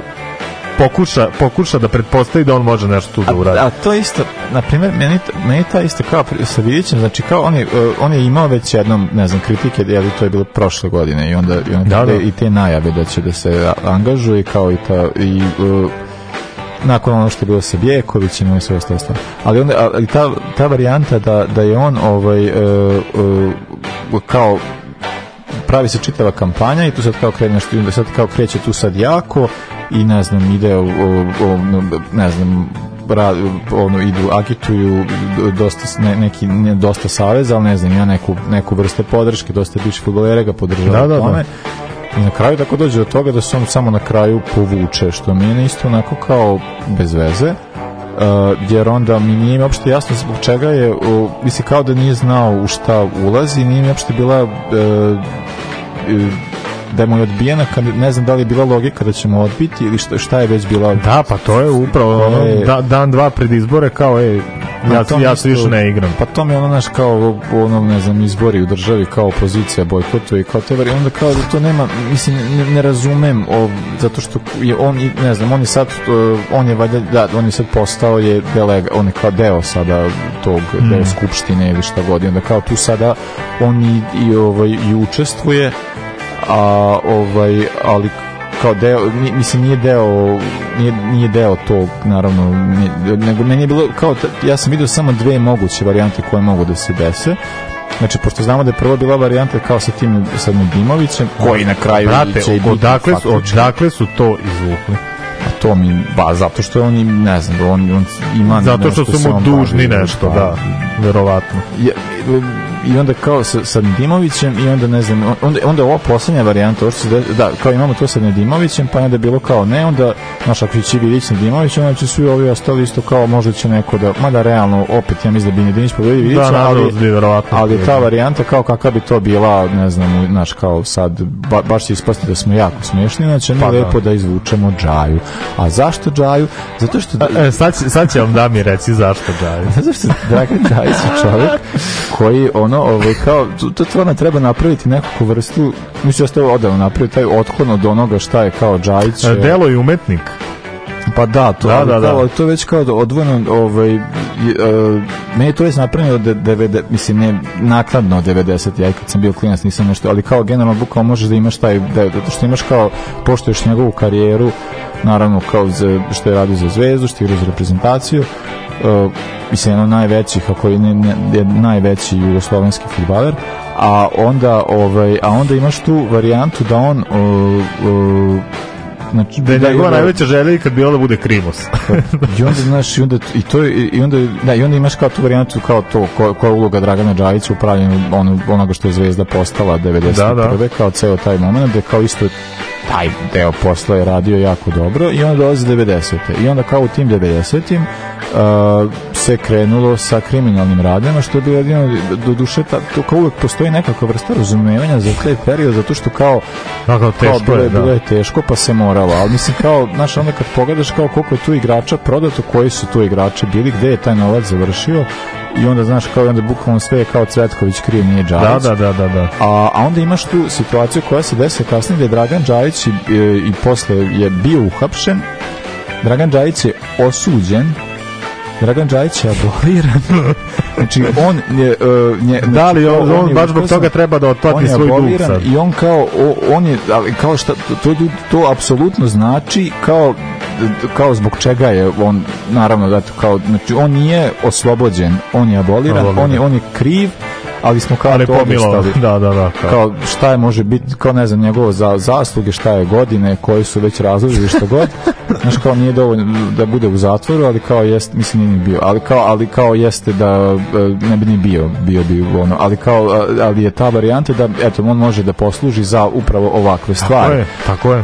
pokuša, pokuša da pretpostavi da on može nešto tu da uradi. A, a to isto, na primjer, meni, meni to isto kao sa Vidićem, znači kao on je, uh, on je imao već jednom, ne znam, kritike, je li to je bilo prošle godine i onda, i, onda Da, da. i te najave da će da se angažuje kao i ta, i uh, nakon ono što je bilo sa Bjekovićem i sve ostalo stvari. Ali onda, ali ta, ta varijanta da, da je on ovaj, uh, uh, kao pravi se čitava kampanja i tu sad kao i onda sad kao kreće tu sad jako i ne znam, ide o, o, ne znam, ra, ono, idu, agituju dosta, ne, neki, ne, dosta saveza, ali ne znam, ima neku, neku vrste podrške, dosta bivših futbolera ga podržava Da, da, da. I na kraju tako dođe do toga da se on samo na kraju povuče, što mi je isto onako kao bez veze. Uh, jer onda mi nije mi uopšte jasno zbog čega je, uh, misli kao da nije znao u šta ulazi, nije mi uopšte bila uh, uh, da mu je odbijena, kad, ne znam da li je bila logika da ćemo odbiti ili šta, šta je već bila Da, pa to je upravo ono, je- da, dan, dva pred izbore kao, ej, ja, to ja se više ne igram. Pa to mi ono naš kao ono ne znam izbori u državi kao opozicija bojkotuje i kao te vari onda kao da to nema mislim ne, ne razumem o, zato što je on i- ne znam on je sad uh, on je valjda da on je sad postao je delega on je kao deo sada tog deo skupštine ili šta god i onda kao tu sada on i, i ovaj i učestvuje a ovaj ali kao deo, mislim nije deo nije, nije deo tog naravno nije- nego meni je bilo kao ja sam vidio samo dve moguće varijante koje mogu da se dese Znači, pošto znamo da je prva bila varijanta kao sa tim sa Nedimovićem, koji na kraju Brate, će i biti odakle su, odakle su to izvukli? A to mi, ba, zato što on, im, ne znam, on, on ima Zato što nešto su mu dužni bavi, nešto, pa, da, verovatno. je, i onda kao sa, sa Nedimovićem i onda ne znam, onda, onda ova poslednja varijanta, što de- da, kao imamo to sa Nedimovićem, pa je onda bilo kao ne, onda, znaš, ako će Vidić Nedimović, onda će svi ovi ostali isto kao možda će neko da, mada realno, opet ja mislim da bi Nedimović pobedio Vidića, Da, ali, ali ta varijanta kao kakva bi to bila, ne znam, znaš, kao sad, ba, baš će ispasti da smo jako smiješni, znači mi Pa da. lepo da izvučemo Džaju. A zašto Džaju? Zato što... E, sad, sad će vam da mi reći zašto daju. Zato što Dragan Đajić je čovjek koji ono, ovaj, kao, to, to stvarno treba napraviti nekakvu vrstu, mislim da ste ovo odavno napraviti, taj otklon od onoga šta je kao Đajić. E, Delo i umetnik. Pa da, to, Da, da, da. to je već kao odvojeno, ovaj, e, meni je to već napravljeno od 90, mislim ne nakladno od 90, ja kad sam bio klinac nisam nešto, ali kao generalno bukvalno možeš da imaš taj, da, zato što imaš kao, poštuješ njegovu karijeru, naravno kao za, što je radio za zvezdu, što je igrao za reprezentaciju, uh, mislim jedan od najvećih ako i ne, ne, je najveći jugoslovenski fudbaler a onda ovaj a onda imaš tu varijantu da on uh, uh, znači Da je njegova igra- najveća želja ikad bila da bude krimos. i onda znaš i onda i to i onda da i onda imaš kao tu varijantu kao to ko, koja je uloga Dragana Đajića u pravljenju ono, onoga što je Zvezda postala 91. Da, da. kao ceo taj moment gde kao isto taj deo posla je radio jako dobro i onda dolazi 90. I onda kao u tim 90. Uh, se krenulo sa kriminalnim radnjama što je bilo jedino do duše ta, to kao uvek postoji nekakva vrsta razumevanja za taj period zato što kao Da, kao kao teško bilo je, da. bilo je teško pa se moralo, ali mislim kao, znaš, onda kad pogledaš kao koliko je tu igrača prodato, koji su tu igrači bili, gde je taj novac završio i onda znaš kao i onda bukvalno sve je kao Cvetković kriv, nije Da, Đajić. da, da, da, da. A, a onda imaš tu situaciju koja se desila kasnije gde je Dragan Đajić i, i posle je bio uhapšen Dragan Đajić je osuđen Dragan Đajić je aboliran znači on je, uh, nje, Da li on, on je baš zbog toga treba da on otplati svoj dug sad. i on kao o, on je ali kao šta to to, to apsolutno znači kao kao zbog čega je on naravno da kao znači on nije oslobođen on je aboliran Aboliran. on je on je kriv ali smo kao Ali obeštali. Da, da, da. Kao. kao šta je može biti kao ne znam njegovo za zasluge šta je godine koji su već razlozi ili šta god znaš kao nije dovoljno da bude u zatvoru ali kao jest mislim nije ni bio ali kao ali kao jeste da e, ne bi ni bio bio bi ono ali kao a, ali je ta varijanta da eto on može da posluži za upravo ovakve Tako stvari je, tako je.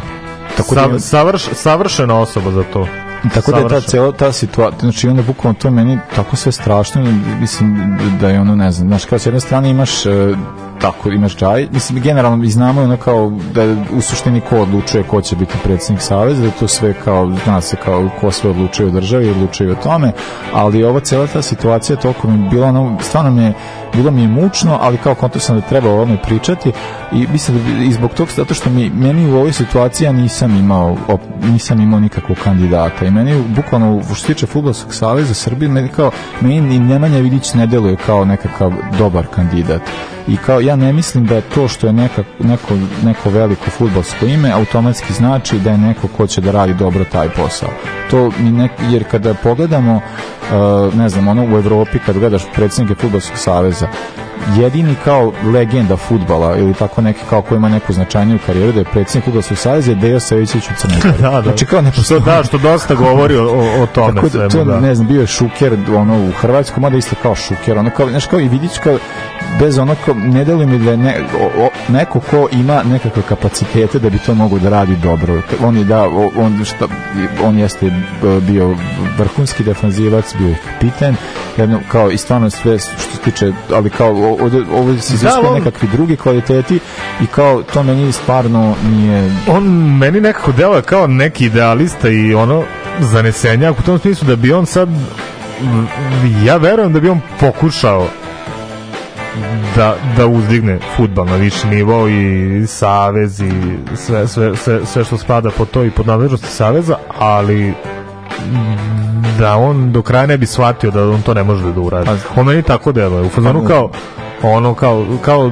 Tako da Sav- je- savrš, savršena osoba za to. Tako da je ta cela ta situacija, znači onda bukvalno to meni tako sve strašno, mislim da je ono, ne znam, znaš, kao s jedne strane imaš e, tako, imaš džaj, mislim, generalno i znamo ono kao da u suštini ko odlučuje ko će biti predsjednik saveza, da je to sve kao, zna se kao ko sve odlučuje u državi, odlučuje o tome, ali ova cela ta situacija toliko mi bila, ono, stvarno mi je, bilo mi je mučno, ali kao konto sam da treba o ovome pričati i mislim da i zbog toga, zato što mi, meni u ovoj situaciji nisam imao, op, nisam imao nikakvog kandidata i meni bukvalno što se tiče Fudbalskog saveza Srbije, meni kao, meni ni Nemanja Vidić ne deluje kao nekakav dobar kandidat i kao ja ne mislim da to što je neka, neko, neko veliko fudbalsko ime automatski znači da je neko ko će da radi dobro taj posao. To mi ne, jer kada pogledamo uh, ne znam, ono u Evropi kad gledaš predsjednike fudbalskog saveza saveza jedini kao legenda futbala ili tako neki kao ko ima neku značajniju karijeru da je predsjednik Fudbalskog saveza je Dejo Savićić u Crnoj Gori. Da, da. Znači kao ne postoji. da, što dosta govori o, o, o tome Tako da, svemu, to, da. ne znam, bio je Šuker ono, u Hrvatskoj, mada isto kao Šuker, ono kao, znaš, kao i vidić kao, bez ono kao, ne deluje mi da je ne, o, o, neko ko ima nekakve kapacitete da bi to mogo da radi dobro. On je da, on, šta, on jeste b- bio vrhunski defanzivac, bio je kapiten, jedno, kao i stvarno sve što se tiče, ali kao o- ovde, ovde se Da, iziskuje on- nekakvi drugi kvaliteti i kao to meni stvarno nije on meni nekako deluje kao neki idealista i ono zanesenjak u tom smislu da bi on sad ja verujem da bi on pokušao da, da uzdigne futbal na viši nivo i savez i sve, sve, sve, sve što spada po to i pod nadležnosti saveza, ali da on do kraja ne bi shvatio da on to ne može da uradi. On meni tako deluje. U fazonu Pa, kao ono kao, kao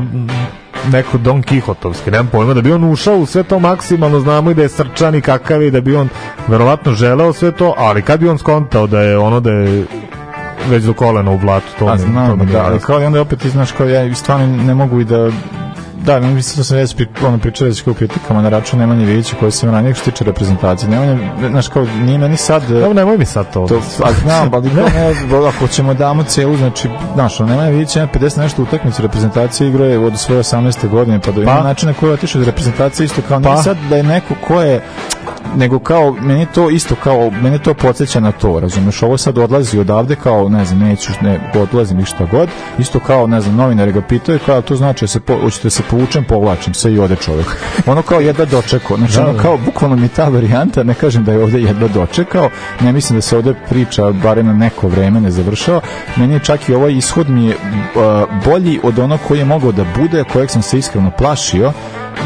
neko Don Kihotovski, nemam pojma, da bi on ušao u sve to maksimalno, znamo i da je srčan i kakav je, da bi on verovatno želeo sve to, ali kad bi on skontao da je ono da je već do kolena u blatu, to A mi, to znam, mi nije da, ali kao i onda opet ti znaš kao ja stvarno ne mogu i da da, mi mislim da sam već pri, ono, pričao već kao kritikama na račun Nemanje Vidića koji sam ranije što se tiče reprezentacije. Nemanje, znaš, kao, nije meni sad... Evo, nemoj mi sad to. to a znam, ali ne, ako ćemo damo celu, znači, znaš, Nemanja Vidić ima 50 nešto utakmice reprezentacije igre je od svoje 18. godine, pa do ima Pa. načina koji je otišao iz reprezentacije isto kao, nije Pa. sad da je neko ko je nego kao meni to isto kao meni to podsjeća na to razumeš? Ovo sad odlazi odavde kao ne znam neću ne odlazim i šta god. Isto kao ne znam novinari ga pitaju kao to znači da se po, hoćete da se povučem povlačim se i ode čovjek. Ono kao jedva dočekao znači Da, ono kao bukvalno mi ta varijanta ne kažem da je ovde jedva dočekao ne mislim da se ovde priča barem na neko vreme ne završava. Meni je čak i ovaj ishod mi je uh, bolji od onog koji je mogao da bude kojeg sam se iskreno plašio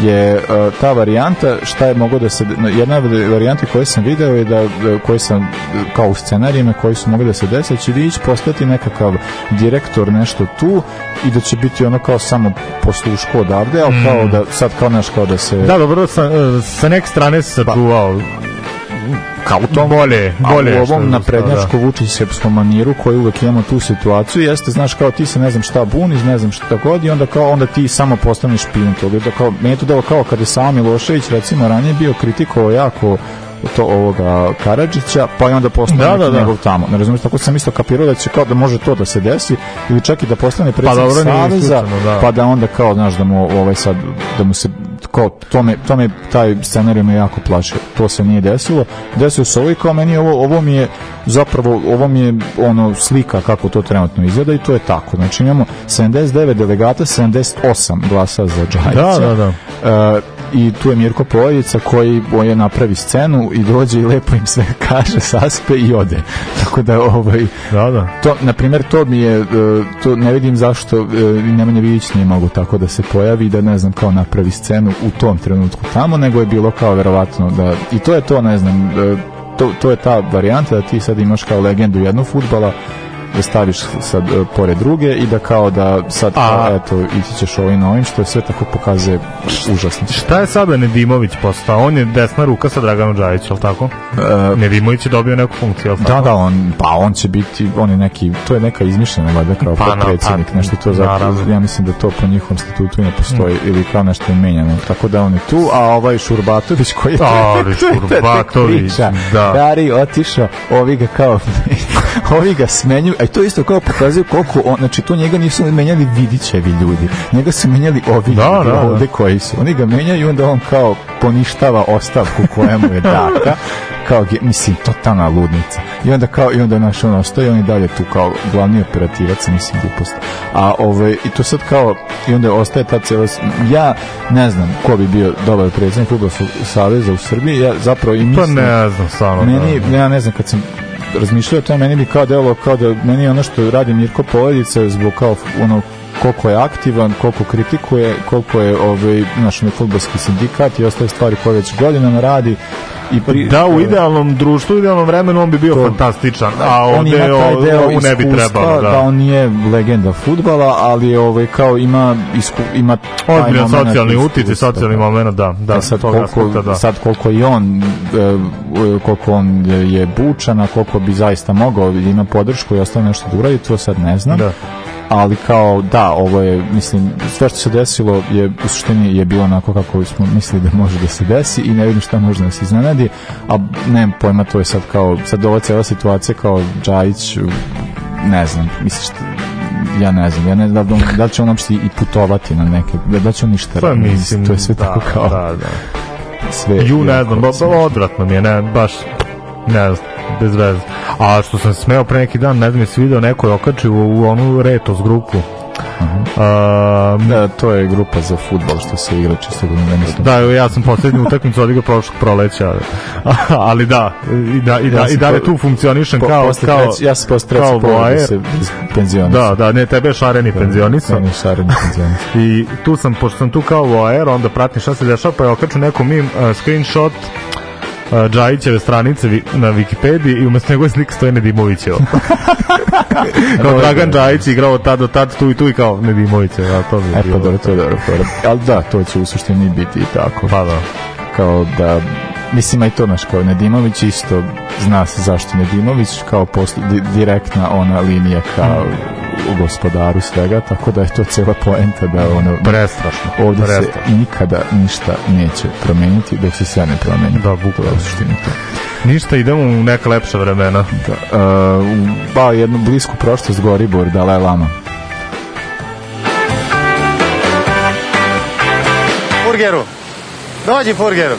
je uh, ta varijanta šta je moglo da se jedna od varijante koje sam video je da, da koje sam kao u scenarijima koji su mogli da se dese će Vidić postati nekakav direktor nešto tu i da će biti ono kao samo posluško odavde ali kao da sad kao naš kao da se Da, dobro, sa, e, sa neke strane se sačuvao kao u tom bolje, bolje. a u ovom naprednjačko vučićevskom maniru koji uvek imamo tu situaciju jeste znaš kao ti se ne znam šta buniš ne znam šta god i onda kao onda ti samo postaneš špijun toga da kao meni to delo kao kada je Sava Milošević recimo ranije bio kritikovao jako to ovoga Karadžića, pa je onda postao Da, da, da. njegov tamo. Ne razumiješ, tako sam isto kapirao da će kao da može to da se desi ili čak i da postane predsjednik dobro, nije saveza, da. pa da onda kao, znaš, da mu ovaj sad, da mu se kao, to me, to me taj scenarij me jako plašio. To se nije desilo. Desilo se ovo i kao meni ovo, ovo mi je zapravo, ovo mi je ono slika kako to trenutno izgleda i to je tako. Znači imamo 79 delegata, 78 glasa za Džajića. Da, da, da. E, i tu je Mirko Pojevica koji je napravi scenu i dođe i lepo im sve kaže, saspe i ode. Tako da ovaj Da, da. to na primjer to mi je e, to ne vidim zašto e, Nemanja Vidić nije mogo tako da se pojavi da ne znam kao napravi scenu u tom trenutku tamo nego je bilo kao verovatno da i to je to ne znam e, to, to je ta varijanta da ti sad imaš kao legendu jednog futbala da staviš sad e, pored druge i da kao da sad A- eto ići ćeš ovim novim što je sve tako pokazuje užasno Šta je sada Nedimović postao? On je desna ruka sa Draganom Đajićem, li tako? E, Nedimović je dobio neku funkciju, li Da, tako? da, on, pa on će biti, on je neki, to je neka izmišljena valjda kao Pa, potpredsjednik, pa, nešto to naravno. ja mislim da to po njihovom statutu ne postoji ili kao nešto je menjano, tako da on je tu, a ovaj Šurbatović koji je Ali je ta Šurbatović, da. Dari otišao, ovi ga kao ovi ga smenjuju, a i to isto kao pokazuje koliko on, znači to njega nisu menjali Vidićevi ljudi, njega su menjali ovi Da, ljudi da, da. ovde koji su, oni ga menjaju i onda on kao poništava ostavku koja mu je data, kao, mislim, totalna ludnica. I onda kao, i onda naš on ostaje, on je dalje tu kao glavni operativac, mislim, glupost. A ovaj, i to sad kao, i onda ostaje ta cijela, s- ja ne znam ko bi bio dobar predsjednik Fudbalskog saveza u Srbiji, ja zapravo i Pa mislim, ne znam, stvarno. meni, da. ja ne znam, kad sam razmišljao o tome, meni bi kao delo, kao da meni ono što radi Mirko Poledica zbog kao ono koliko je aktivan, koliko kritikuje, koliko je ovaj, naš futbolski sindikat i ostale stvari koje već godinama radi. I pri, Da, u idealnom društvu, u idealnom vremenu on bi bio To- fantastičan, a on ovde ovo ne bi trebalo. da. Da. on nije legenda fudbala, ali je ovaj kao ima isku, ima momenat socijalni uticaj, socijalni da. moment, da, da, E sad, koliko, aspekta, da. sad koliko i on e, koliko on je bučan, a koliko bi zaista mogao ima podršku i ostalo nešto da uradi, to sad ne znam. Da. Ali kao da, ovo je, mislim, sve što se desilo je u suštini je bilo onako kako smo mislili da može da se desi i ne vidim šta može da se iznenadi, a nemam pojma, to je sad kao, sad ova cijela situacija kao Džajić, ne znam, misliš šta, ja ne znam, ja ne znam da, da će on uopšte i putovati na neke, da, da će on ništa Pa mislim, to je sve da, tako kao da, da. sve Ju, ne znam, ba, odvratno mi je, ne, baš, ne znam, bez veze. A što sam smeo pre neki dan, ne znam, jesi video neko je okačio u, u onu Retos grupu. A, Da, to je grupa za futbol što se igra čisto da ne mislim. Da, ja sam poslednju utakmicu odigrao prošlog proleća, ali da, i da, i da, Ja i po- tu funkcionišem Po- kao, posle kao, treći- ja sam posle treći kao da se. Da, da, ne, tebe je šareni penzionisao. Meni je šareni penzionisao. I tu sam, pošto sam tu kao voajer, onda pratim šta se dešava, pa je okaču neko mim, uh, screenshot uh, Džajićeve stranice vi, na Wikipediji i umesto njegove slike stoje Nedimovićevo. kao Dragan Džajić igrao tad do tad tu i tu i kao Nedimovićevo. Ja, to bi E pa dobro, to je dobro. Ali da, to će u suštini biti i tako. Pa da. Kao da, mislim, a i to, znaš, kao Nedimović isto zna se zašto Nedimović, kao posle, di, direktna ona linija kao u gospodaru svega, tako da je to cela poenta da ono Prestrašno. ovdje se prestrašno. nikada ništa neće promeniti dok se sve ne promeni. Da, bukvalno. u suštini to. Ništa, idemo u neka lepša vremena. Da, uh, ba, jednu blisku prošlost Goribor, Dalaj Lama. Furgeru. Dođi Furgeru.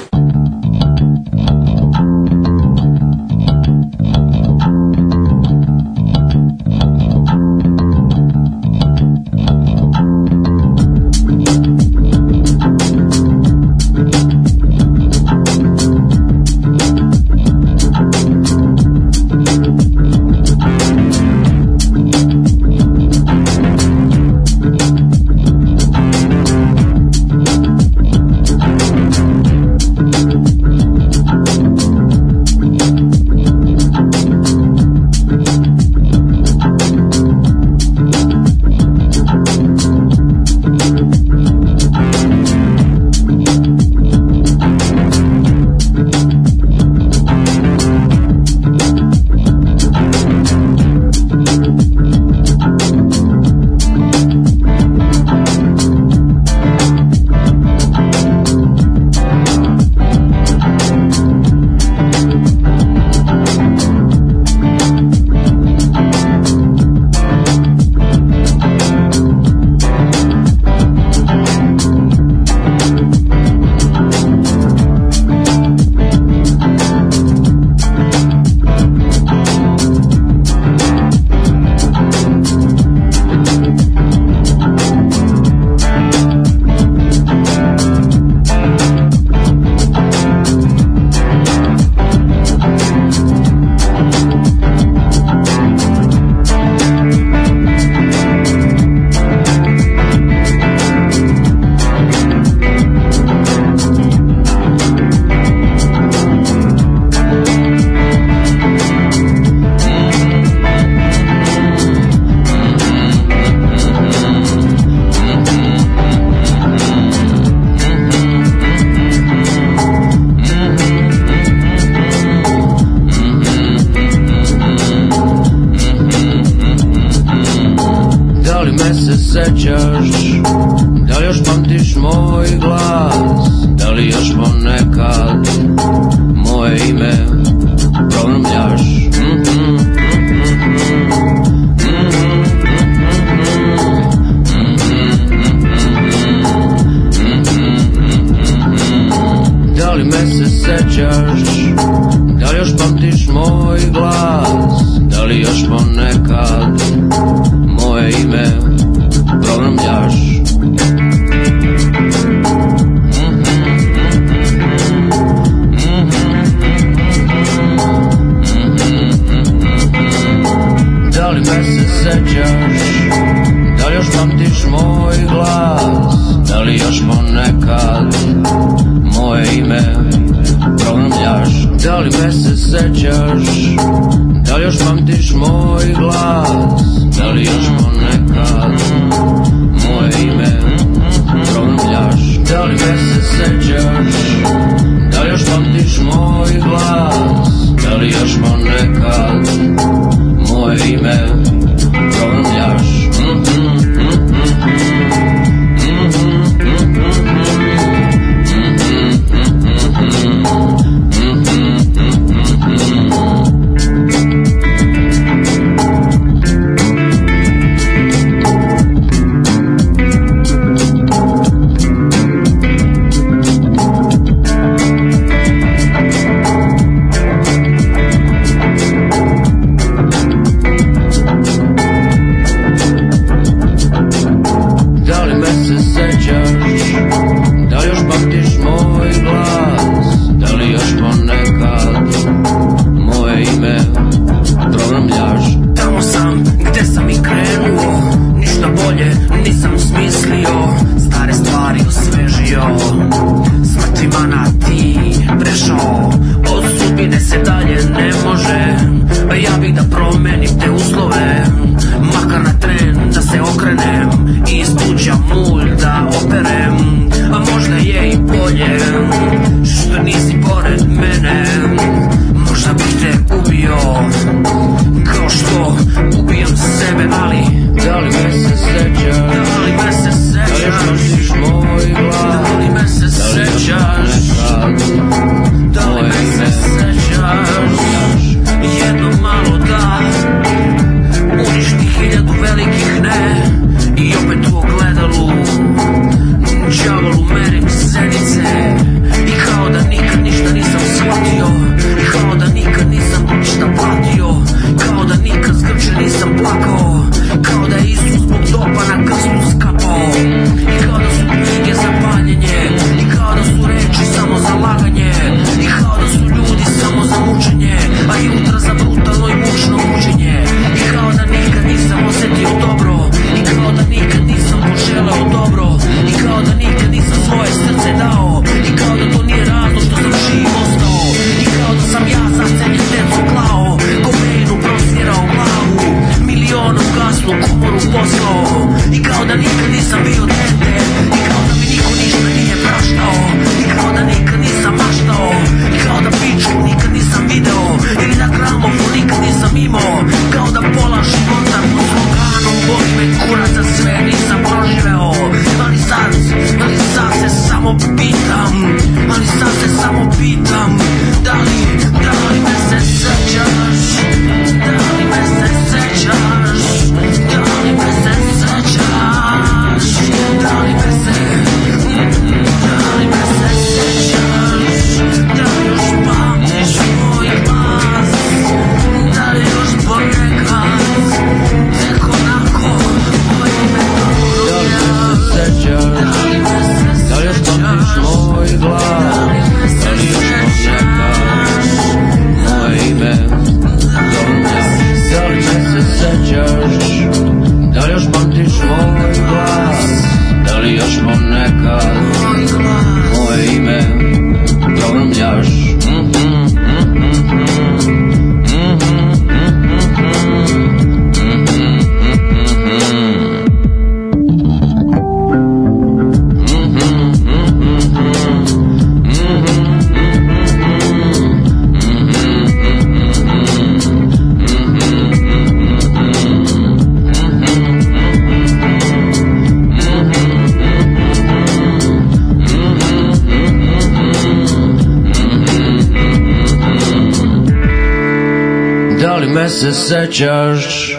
Se sećaš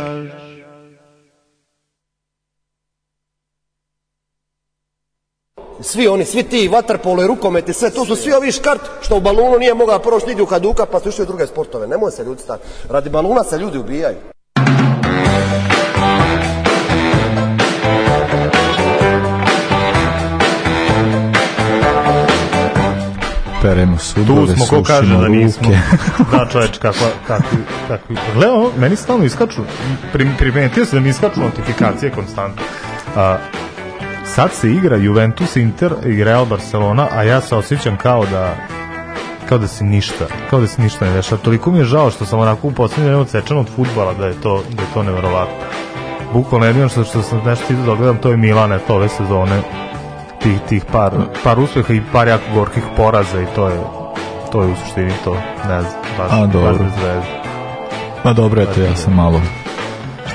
Svi oni, svi ti vaterpolo i rukomet i sve, to su svi ovi škart što u balunu nije mogao proći nigdje u kaduka pa su išli u druge sportove. Nemoj se ljudi stati. Radi baluna se ljudi ubijaju. Peremo Tu sudove, smo, ko kaže da nismo. da, čoveč, kakva, kakvi, kakvi. Leo, meni stalno iskaču, prim, primetio se da mi iskaču notifikacije konstantno. A, sad se igra Juventus, Inter i Real Barcelona, a ja se osjećam kao da kao da se ništa, kao da se ništa ne dešava. Toliko mi je žao što sam onako u poslednje vreme odsečan od futbala da je to, da je to neverovatno. Bukvalno jedino što, što sam nešto idu da gledam, to je Milane, to ove sezone tih, tih par, par uspeha i par jako gorkih poraza i to je to je u suštini to, ne znam, baš, A, dobro. baš bez veze. Ma dobro, eto, ja sam malo...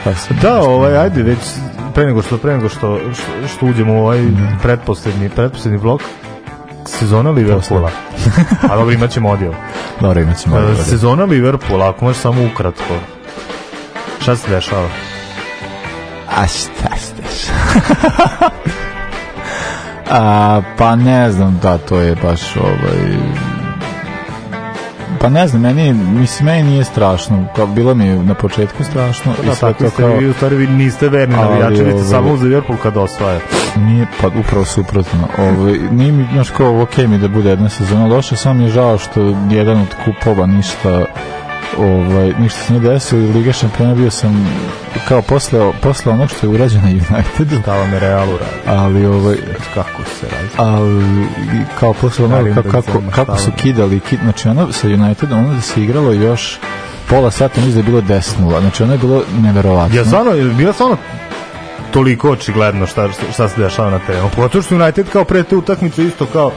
Šta se... Da, ovaj, ajde, već pre nego što, pre nego što, što, što uđemo u ovaj pretposlednji, pretposlednji blok, sezona Liverpoola. A dobro, imat ćemo odjel. Dobro, imat ćemo odjel. Sezona Liverpoola, ako možeš samo ukratko. Šta se dešava? A šta se dešava? A, pa ne znam, da, to je baš ovaj... Pa ne znam, meni, mislim, meni nije strašno. Kao, bilo mi je na početku strašno. Da, i sad tako to ste, kao... vi u stvari vi niste verni Ali, navijači, vi ste ovaj, samo uz Liverpool kad osvaja. Nije, pa upravo suprotno. Ovaj, nije mi, znaš kao, ok mi da bude jedna sezona loša, samo mi je žao što jedan od kupova ništa ovaj, ništa se nije desilo i Liga šampiona bio sam kao posle, posle onog što je urađeno na Unitedu Stava me Realu radi. ali ovaj Kako se radi? ali kao posle Karim kako, kako, kako su kidali kid, znači ono sa Unitedom ono da se igralo još pola sata mislim da je bilo 10 znači ono je bilo neverovatno Ja stvarno, je bilo stvarno toliko očigledno šta, šta se dešava na terenu. Pogotovo što United kao pre te utakmice isto kao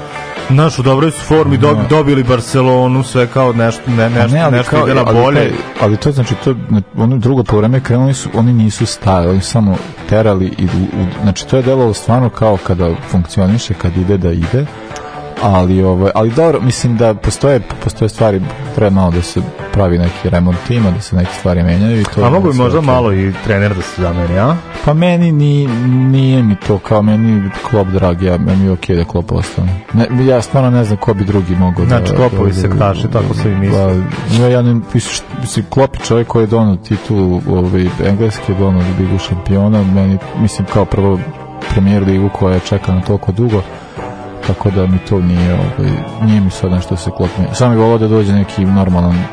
naš u dobroj su formi dob, dobili Barcelonu sve kao nešto ne, nešto, ne, ali nešto kao, ide na ali bolje. taj- ali to znači to ono drugo povreme krenuli su oni nisu stajali oni samo terali i u, znači to je delovalo stvarno kao kada funkcioniše kad ide da ide ali ovaj ali dobro mislim da postoje postoje stvari treba malo da se pravi neki remont tima da se neke stvari menjaju i to A mogu bi možda malo i trener da se zameni, a? Pa meni ni, nije mi to kao meni klop drag, ja, meni je okej da klop ostane. Ne, ja stvarno ne znam ko bi drugi mogao da... Znači, Klopovi da- sektaši, tako svi misle. Pa, ja, ja ne, mislim, klop je čovjek koji je donao titulu ovaj, engleske, donao ligu šampiona, meni, mislim, kao prvo premijer ligu koja je čekana toliko dugo, tako da mi to nije, ovaj, nije mi sad nešto se klop ne- Samo bi volao da dođe neki normalan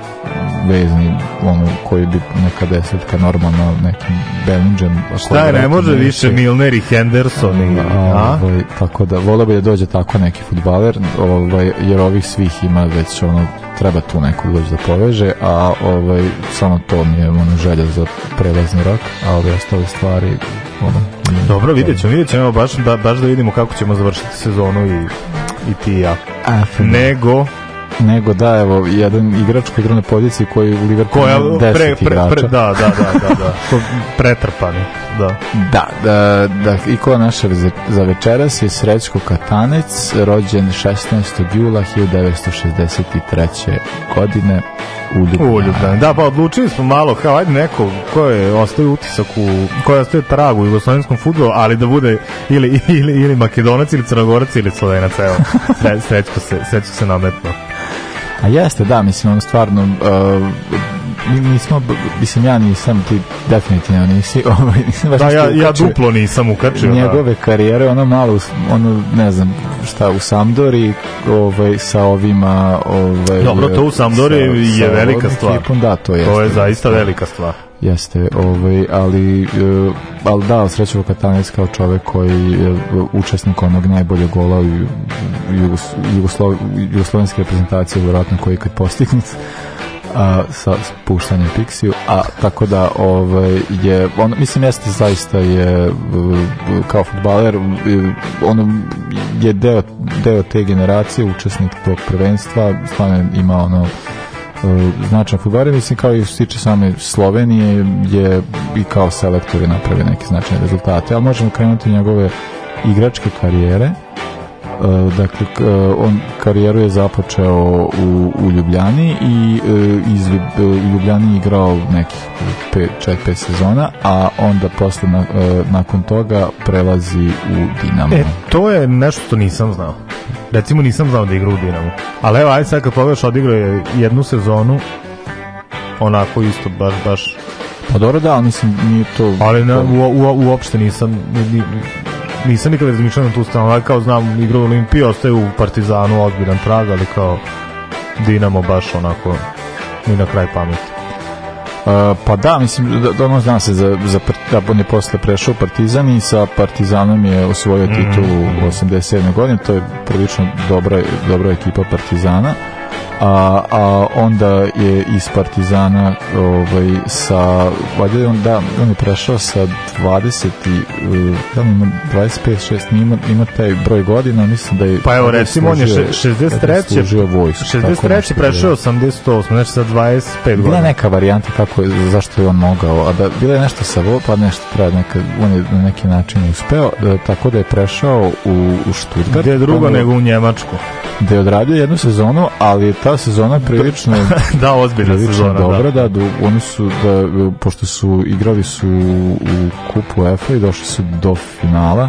vezni, ono, koji bi neka desetka normalna, nekim Bellingham. Šta je, ne može neće. više Milner i Henderson i... A? Ovaj, tako da, volio bi da dođe tako neki futbaler, ovaj, jer ovih svih ima već ono, treba tu neko doći da poveže, a ovaj, samo to mi je ono, želja za prelazni rok, a ove ostale stvari, ono, Dobro, vidjet ćemo, vidjet ćemo, baš, da, baš da vidimo kako ćemo završiti sezonu i, i ti i ja. Nego, nego da, evo, jedan igrač koji igra na poziciji koji u Liverpoolu koja ima pre, 10 pre, pre, igrača. da, da, da, da, da, ko pretrpani, da. Da, da, da, i ko naša za, za večeras je Srećko Katanec, rođen 16. jula 1963. godine u Ljubljani. U Ljubljani. Da, pa odlučili smo malo, kao ajde neko ko je ostaje utisak u, ko je ostaje trag u jugoslovenskom futbolu, ali da bude ili, ili, ili makedonac ili crnogorac ili slovenac, evo, Sre, srećko se, srećko se nametno. A jeste, da, mislim, ono stvarno, uh, mi nismo, mislim, ja nisam, ti definitivno nisi, ovaj, nisam baš Da, ja, ja duplo nisam ukačio. njegove karijere, ono malo, ono, ne znam, šta, u Sampdori, ovaj, sa ovima, ovaj... Dobro, to u Sampdori sa- je sa velika stvar. ekipom, da, to Da, jeste. to je zaista velika stvar. Jeste, ovaj, ali, uh, ali da, Srećevo Katanec kao čovek koji je uh, učesnik onog najboljeg gola u, u Jugos, Jugoslo, jugoslovenske reprezentacije, vjerojatno koji je kad postignut a, sa puštanjem Pixiju, a tako da ovaj je on mislim jeste zaista je uh, kao fudbaler uh, ono je deo, deo te generacije učesnik tog prvenstva stvarno ima ono e, značajan futbaler, mislim kao i što se tiče same Slovenije je i kao selektor je napravio neke značajne rezultate, ali možemo krenuti njegove igračke karijere dakle k- e, on karijeru je započeo u, u Ljubljani i e, iz Ljubljani igrao nekih 4-5 sezona a onda posle na- e, nakon toga prelazi u Dinamo E, to je nešto što nisam znao. Recimo nisam znao da igra u Dinamu. Ali evo, ajde sad kad pogledaš, odigrao je jednu sezonu onako isto, baš, baš pa dobro da, ali mislim nije to ali na, u, u, uopšte nisam ni, ni, nisam nikada razmišljao na tu stranu, ali kao znam igrao u Olimpiji, ostaje u Partizanu ozbiljan trag, ali kao Dinamo baš onako ni na kraj pameti. Uh, pa da, mislim, da, da ono zna se za, za, da on je posle prešao Partizan i sa Partizanom je osvojio titulu u 87. godine, to je prilično dobra, dobra ekipa Partizana. A, a onda je iz Partizana ovaj, sa valjda on, da, on je prešao sa 20 i da ima 25, 6 ima, ima taj broj godina mislim da je Pa evo da recimo on je služio- še- da je 63. služio vojsku tako 63. nešto je prešao 88, znači sa 25 Bila je godina. neka varijanta kako je, zašto je on mogao, a da bilo je nešto sa vo, pa nešto treba neka, on je na neki način uspeo, da, tako da je prešao u, u Stuttgart. Gde je drugo nego u Njemačku. Gde je odradio jednu sezonu, ali je ta sezona prilično da, ozbiljna sezona, dobra, da. da. da, oni su, da, pošto su igrali su u kupu UEFA i došli su do finala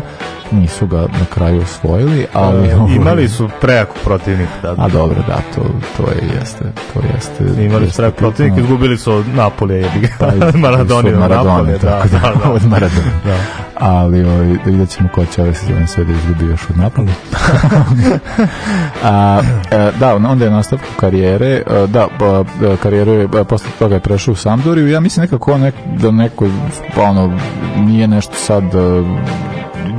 nisu ga na kraju osvojili, ali... E, ovaj, Imali su prejakog protivnika tada. A dobro, da, to, to je, jeste, to jeste. Imali su jeste prejakog protivnika, bitno. izgubili su od Napolija, jebi ga. Pa, iz- Maradoni iz od Napolija, da, tako da, da. od Maradona. Da. Ali ovaj, da vidjet ćemo ko će ove sezone sve da izgubi još od Napoli. A, e, da, onda je nastavku karijere, e, da, e, karijeru je, posle toga je prešao u Sampdoriju, ja mislim nekako nek, da neko, ono, nije nešto sad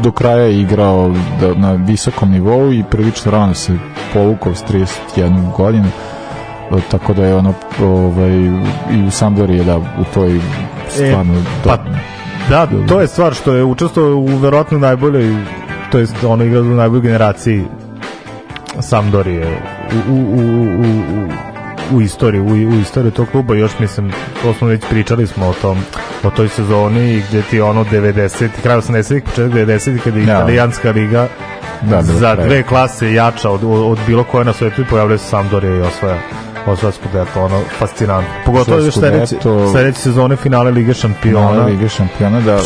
do kraja je igrao da, na visokom nivou i prilično rano se povukao s 31 godinu E, tako da je ono ovaj, i u Sampdori je da u toj stvarno pa, do- Da, to je stvar što je učestvovao u verovatno najboljoj, to jest ono igra u najboljoj generaciji Sampdorije u, u, u, u, u, u istoriji, u, u istoriji tog kluba još mislim, to smo već pričali smo o tom, o toj sezoni gde ti ono 90, kraj 80-ih, početak 90-ih kada je Da. italijanska liga Da, bilo za dve klase jača od, od, od bilo koje na svetu i pojavljaju se Sampdoria i osvaja osvaja Scudetto, ono, fascinantno. Pogotovo sledeće, sledeće sezone finale Lige šampiona. Finale Lige šampiona da, da,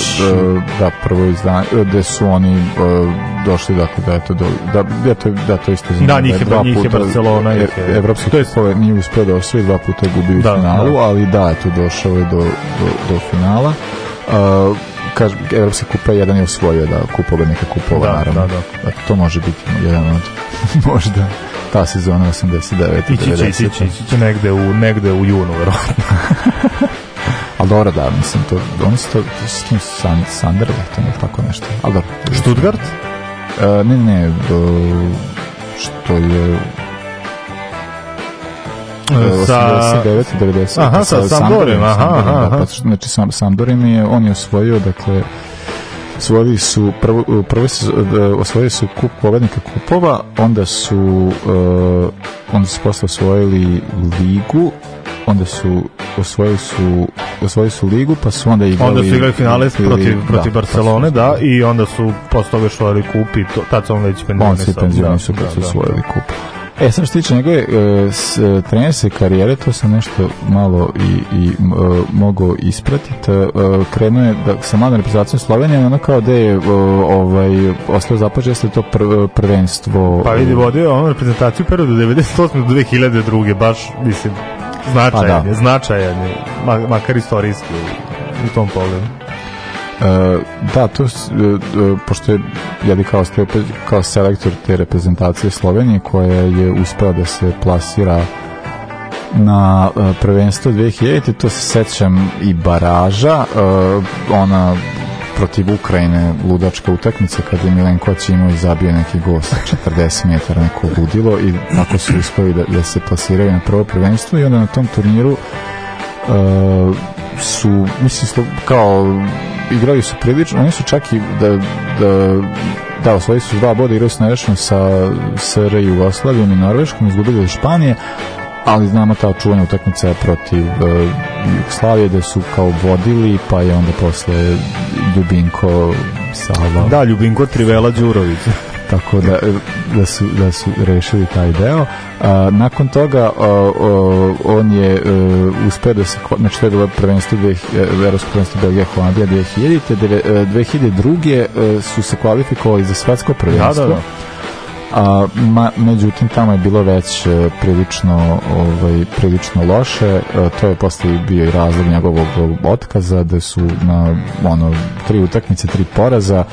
da prvo izdanje gde su oni uh, došli dakle da eto do, da, da, to, da to isto Da, njih je- dva njih je Barcelona, e, ih je- evropski to je nije uspeo da osvoji dva puta je gubio Da, finalu da. ali da eto došao je do, do, do finala uh, kaže, Evropska kupa jedan je osvojio da kup pobednika kupova Da, naravno da, da. To može biti jedan od možda ta sezona 89 Ići će, 90. ići će, ići će negde u, negde u junu, verovatno. Ali dobro, da, mislim, to, oni su to, to s kim su San, Sanderletom ili tako nešto. Ali dobro. Stuttgart? E, ne, ne, e, što je e, Sa- 89 90 Aha, sa Sampdorijem, aha, Sampdorijem, aha, da, aha. pa, znači sam Sampdorim je on je osvojio dakle osvojili su prvo, prvo e, osvojili su kup pobednika kupova onda su e, onda su posle osvojili ligu onda su osvojili su osvojili su ligu pa su onda igrali Onda su igrali finale protiv, da, protiv pa Barcelone, su- da, i onda su posle toga šovali kup i to, tad su on već on penzionisao. se penzioni su kad su osvojili kup. E, sad što tiče njegove e, e, trenerske karijere, to sam nešto malo i, i e, mogao ispratiti. E, krenuo je da, sa mladom reprezentacijom Slovenije, ono kao da je e, ovaj, ostao započeo jeste to pr, prvenstvo. Pa vidi, vodio je onu reprezentaciju periodu 98. do 2002. baš, mislim, značajan Pa da. je, značajan je, ma- makar istorijski u, u tom pogledu. E, da, to e, e, pošto je Jadi kao, kao selektor te reprezentacije Slovenije koja je uspela da se plasira na prvenstvo 2000 to se sećam i baraža ona protiv Ukrajine ludačka utakmica kad je Milenković imao i zabio neki gol sa 40 metara neko ludilo i tako su uspeli da, da se plasiraju na prvo prvenstvo i onda na tom turniru e, su mislim kao igrali su prilično oni su čak i da, da da, osvojili su dva boda, igrali su nerešeno sa SR Jugoslavijom i Norveškom, izgubili od Španije, ali znamo ta čuvena utakmica protiv uh, Jugoslavije da su kao vodili, pa je onda posle Ljubinko Sava Da, Ljubinko Trivela Đurović. Tako da, da, su, da su rešili taj deo. A, nakon toga a, a, on je uh, uspeo da se, znači to je bilo prvenstvo, e, Evropsko prvenstvo Belgija Holandija 2000. Deve, e, 2002. e, su se kvalifikovali za svetsko prvenstvo. Da, da, da. A, ma, međutim tamo je bilo već e, prilično ovaj prilično loše E, to je posle bio i razlog njegovog otkaza da su na ono tri utakmice tri poraza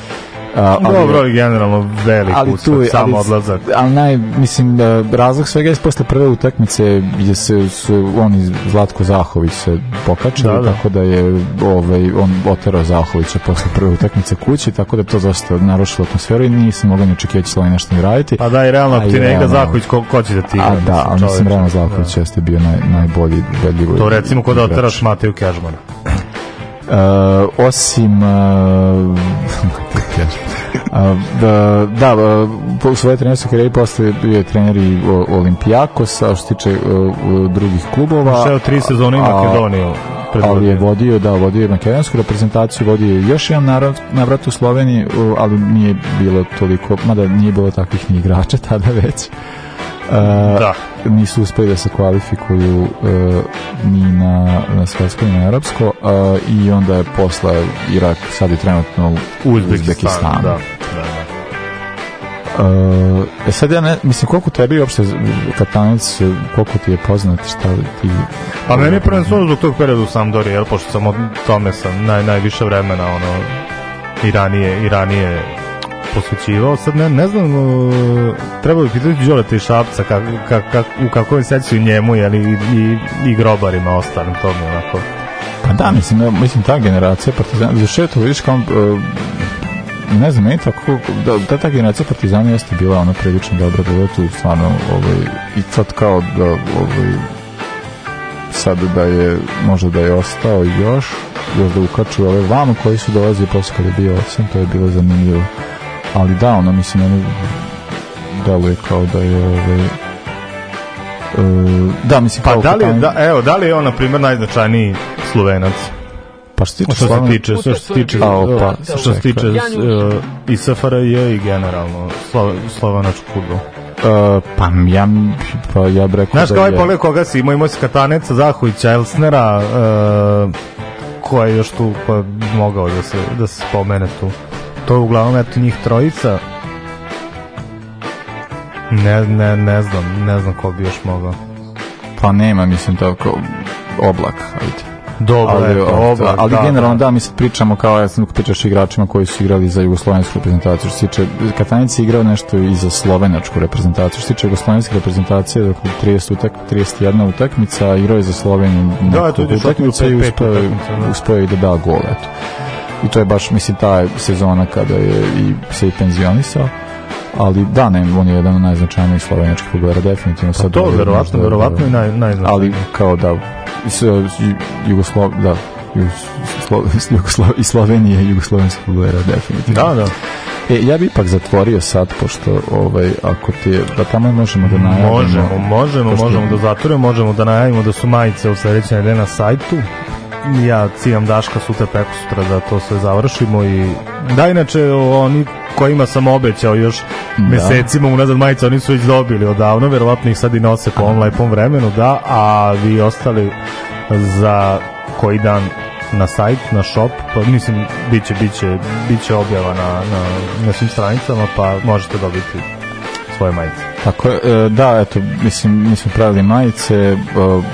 A, Dobro, ali generalno velik ali uspeh, tu sam ali, odlazak. ali naj, mislim, da razlog svega je posle prve utakmice gdje se su on i Zlatko Zahović se pokačali, Da, da. tako da je ovaj, on oterao Zahovića posle prve utakmice kući, tako da je to dosta narušilo atmosferu i nisam mogao ni očekivati će Slovenija nešto ni raditi. Pa da, i realno, ti i ne igra realno- Zahović, ko, ko će da ti igra? A da, ali mislim, realno Zahović jeste bio naj, najbolji. To recimo kod da oteraš Mateju Kežmana. Uh, osim uh, uh, da, da uh, u svojoj trenerskoj karijeri posle bio trener i o- Olimpijakos, a što se tiče uh, uh, drugih klubova. Šeo tri sezone u Makedoniju. ali je vodio, da, vodio je makedonsku reprezentaciju, vodio je još jedan navrat, navrat u Sloveniji, uh, ali nije bilo toliko, mada nije bilo takvih ni igrača tada već. Da. Nisu uspeli da se kvalifikuju e, ni na, na svetsko ni na europsko i onda je posle Irak sad je trenutno u Uzbekistan, Uzbekistanu. da. da, da. Uh, e sad ja ne, mislim, koliko tebi uopšte Katanec, koliko ti je poznat, šta li ti... Pa meni je prvenstveno zbog tog perioda u Sampdori, jel, pošto sam od tome sam naj, najviše vremena, ono, i ranije, i ranije posvećivao. Sad ne, ne znam, uh, treba bi pitati Đoleta i Šapca kak, kak, kak, u kakvoj seciju njemu, jel, i, i, i grobarima ostalim, to mi onako... Pa da, mislim, mislim ta generacija Partizana, zašto je to, vidiš kao, uh, ne znam, meni tako, da, da ta generacija Partizana jeste bila ono prilično dobra, je tu stvarno, ovaj, i sad kao da, ovaj, sad da je, možda da je ostao još, još da ukaču ove vamo koji su dolazili posle kada je bio osam, to je bilo zanimljivo. Ali da, ono, mislim, ono, deluje kao da je, ovaj, e, da, mislim, Pa kao da li, je, da, evo, da li je on, na primjer, najznačajniji Slovenac? Pa što se tiče što se tiče, što se tiče, A, opa, što se tiče uh, i SFRJ i generalno slo, slovenačku futbol. Uh, pa ja, pa ja bih rekao Znaš da kao ovaj je- pogled koga si imao, imao si Kataneca, Zahovića, Elsnera, uh, ko je još tu je mogao da se, da se spomene tu. To je uglavnom eto njih trojica. Ne, ne, ne znam, ne znam ko bi još mogao. Pa nema, mislim, tako oblak, ajde. Dobro, ali, eto, Oblak, ali da, generalno da, mi sad pričamo kao ja sam pričaš igračima koji su igrali za jugoslovensku reprezentaciju. Što se tiče, Katanic je igrao nešto i za slovenačku reprezentaciju. Što se tiče jugoslovenske reprezentacije, dakle 30 utak, 31 utakmica, igrao je za Sloveniju Da, to je utakmica i uspeo, da. uspeo je i da da gol, eto. I to je baš, mislim, ta sezona kada je i se i penzionisao. Ali da, ne, on je jedan od najznačajnijih slovenjačkih futbolera, definitivno. Sad Pa to, je verovatno, možda- verovatno i naj, najznačajniji. ali kao da s, Jugoslav, da Jugoslo, Jugoslo, i Slovenije i jugoslovenskog futbolera definitivno. Da, da. E, ja bi ipak zatvorio sad, pošto ovaj, ako ti je, da tamo možemo da najavimo. Možemo, možemo, pošto- možemo da zatvorimo, možemo da najavimo da su majice u sledeće nedelje na sajtu. Ja cijam Daška sutra preko sutra da to sve završimo i da inače oni kojima sam obećao još Da. mesecima unazad majice oni su već dobili odavno, verovatno ih sad i nose po ovom lepom vremenu, da, a vi ostali za koji dan na sajt, na shop, pa mislim biće biće biće objava na na na svim stranicama, pa možete dobiti svoje majice. Tako je, e, da, eto, mislim, mi smo pravili majice,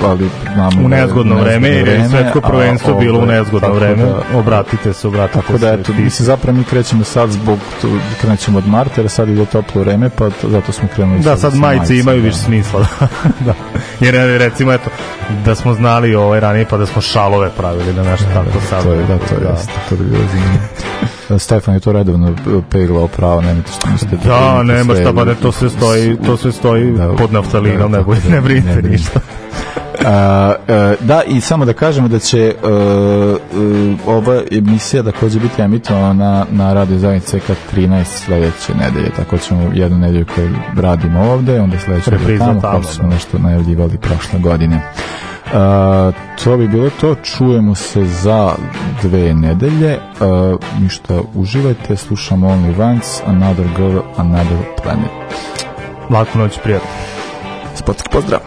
ali znamo u da je nezgodno vreme, jer je svetsko a, prvenstvo bilo u nezgodno tako vreme. da- obratite se, obratite Tako da, se. eto, ti- mislim, zapravo mi krećemo sad zbog, tu, krećemo od marta, jer sad ide toplo vreme, pa to, zato smo krenuli Da, sad sa majice imaju da. više smisla. Da. da. Jer e, recimo, eto, da smo znali ovaj ranije, pa da smo šalove pravili da nešto tako sad. To je, da, to je, jeste, to bi bilo zanimljivo. Stefan je to redovno peglao pravo, nemojte što mislite. Da, nema šta, pa ne, to sve stoji, to sve stoji Da, pod naftalinom, da, ne, tako da, ne brinite ne brinite. ništa. A, e, da, i samo da kažemo da će e, e, ova emisija takođe biti emitovana na, na radio zajednici CK13 sledeće nedelje, tako ćemo jednu nedelju koju radimo ovde, onda sledeće tamo, tamo, kao što smo da. nešto najavljivali prošle godine. A, to bi bilo to, čujemo se za dve nedelje, A, ništa, uživajte, slušamo Only Once, Another Girl, Another Planet. Laku noć, prijatno. Sportski pozdrav!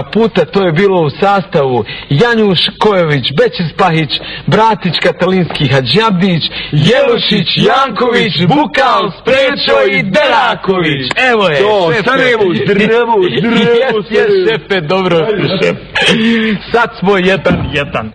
Ovoga puta to je bilo u sastavu Janjuš Kojović, Bećis Pahić, Bratić Katalinski Hadžabdić, Jelušić, Janković, Bukal, Sprečo i Deraković. Evo je, To. Sarajevo, zdravo, zdravo, Jes, šefe, dobro. Sad smo jedan, jedan.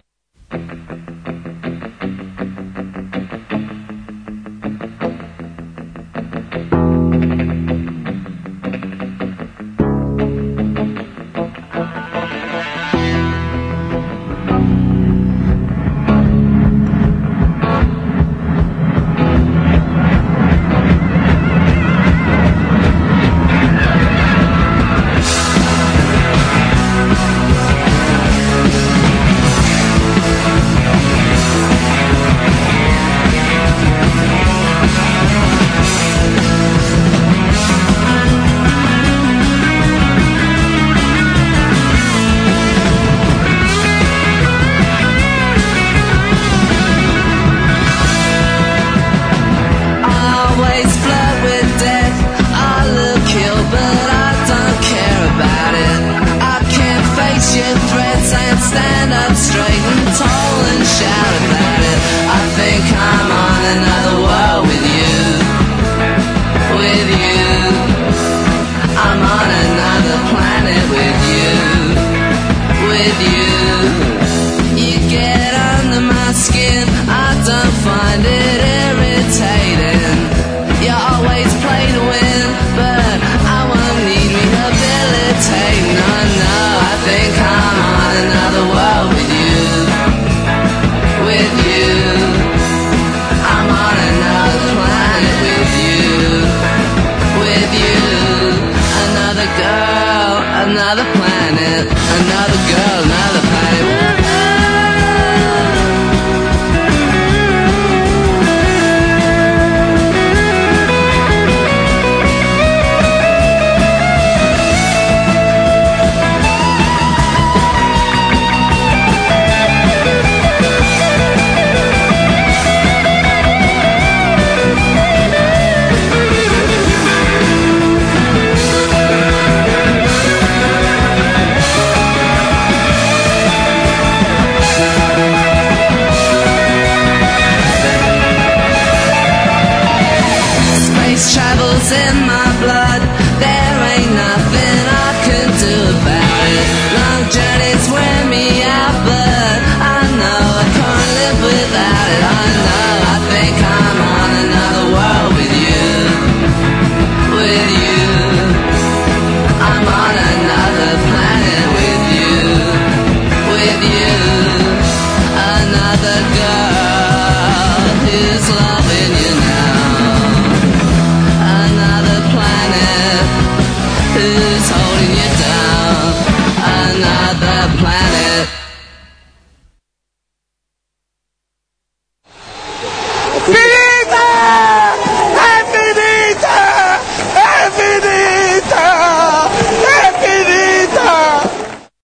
With you. You get under my skin, I don't find it irritating. You always play to win, but I won't need rehabilitating. No, no, I think I'm on another world with you, with you. I'm on another planet with you, with you. Another girl, another planet, another girl,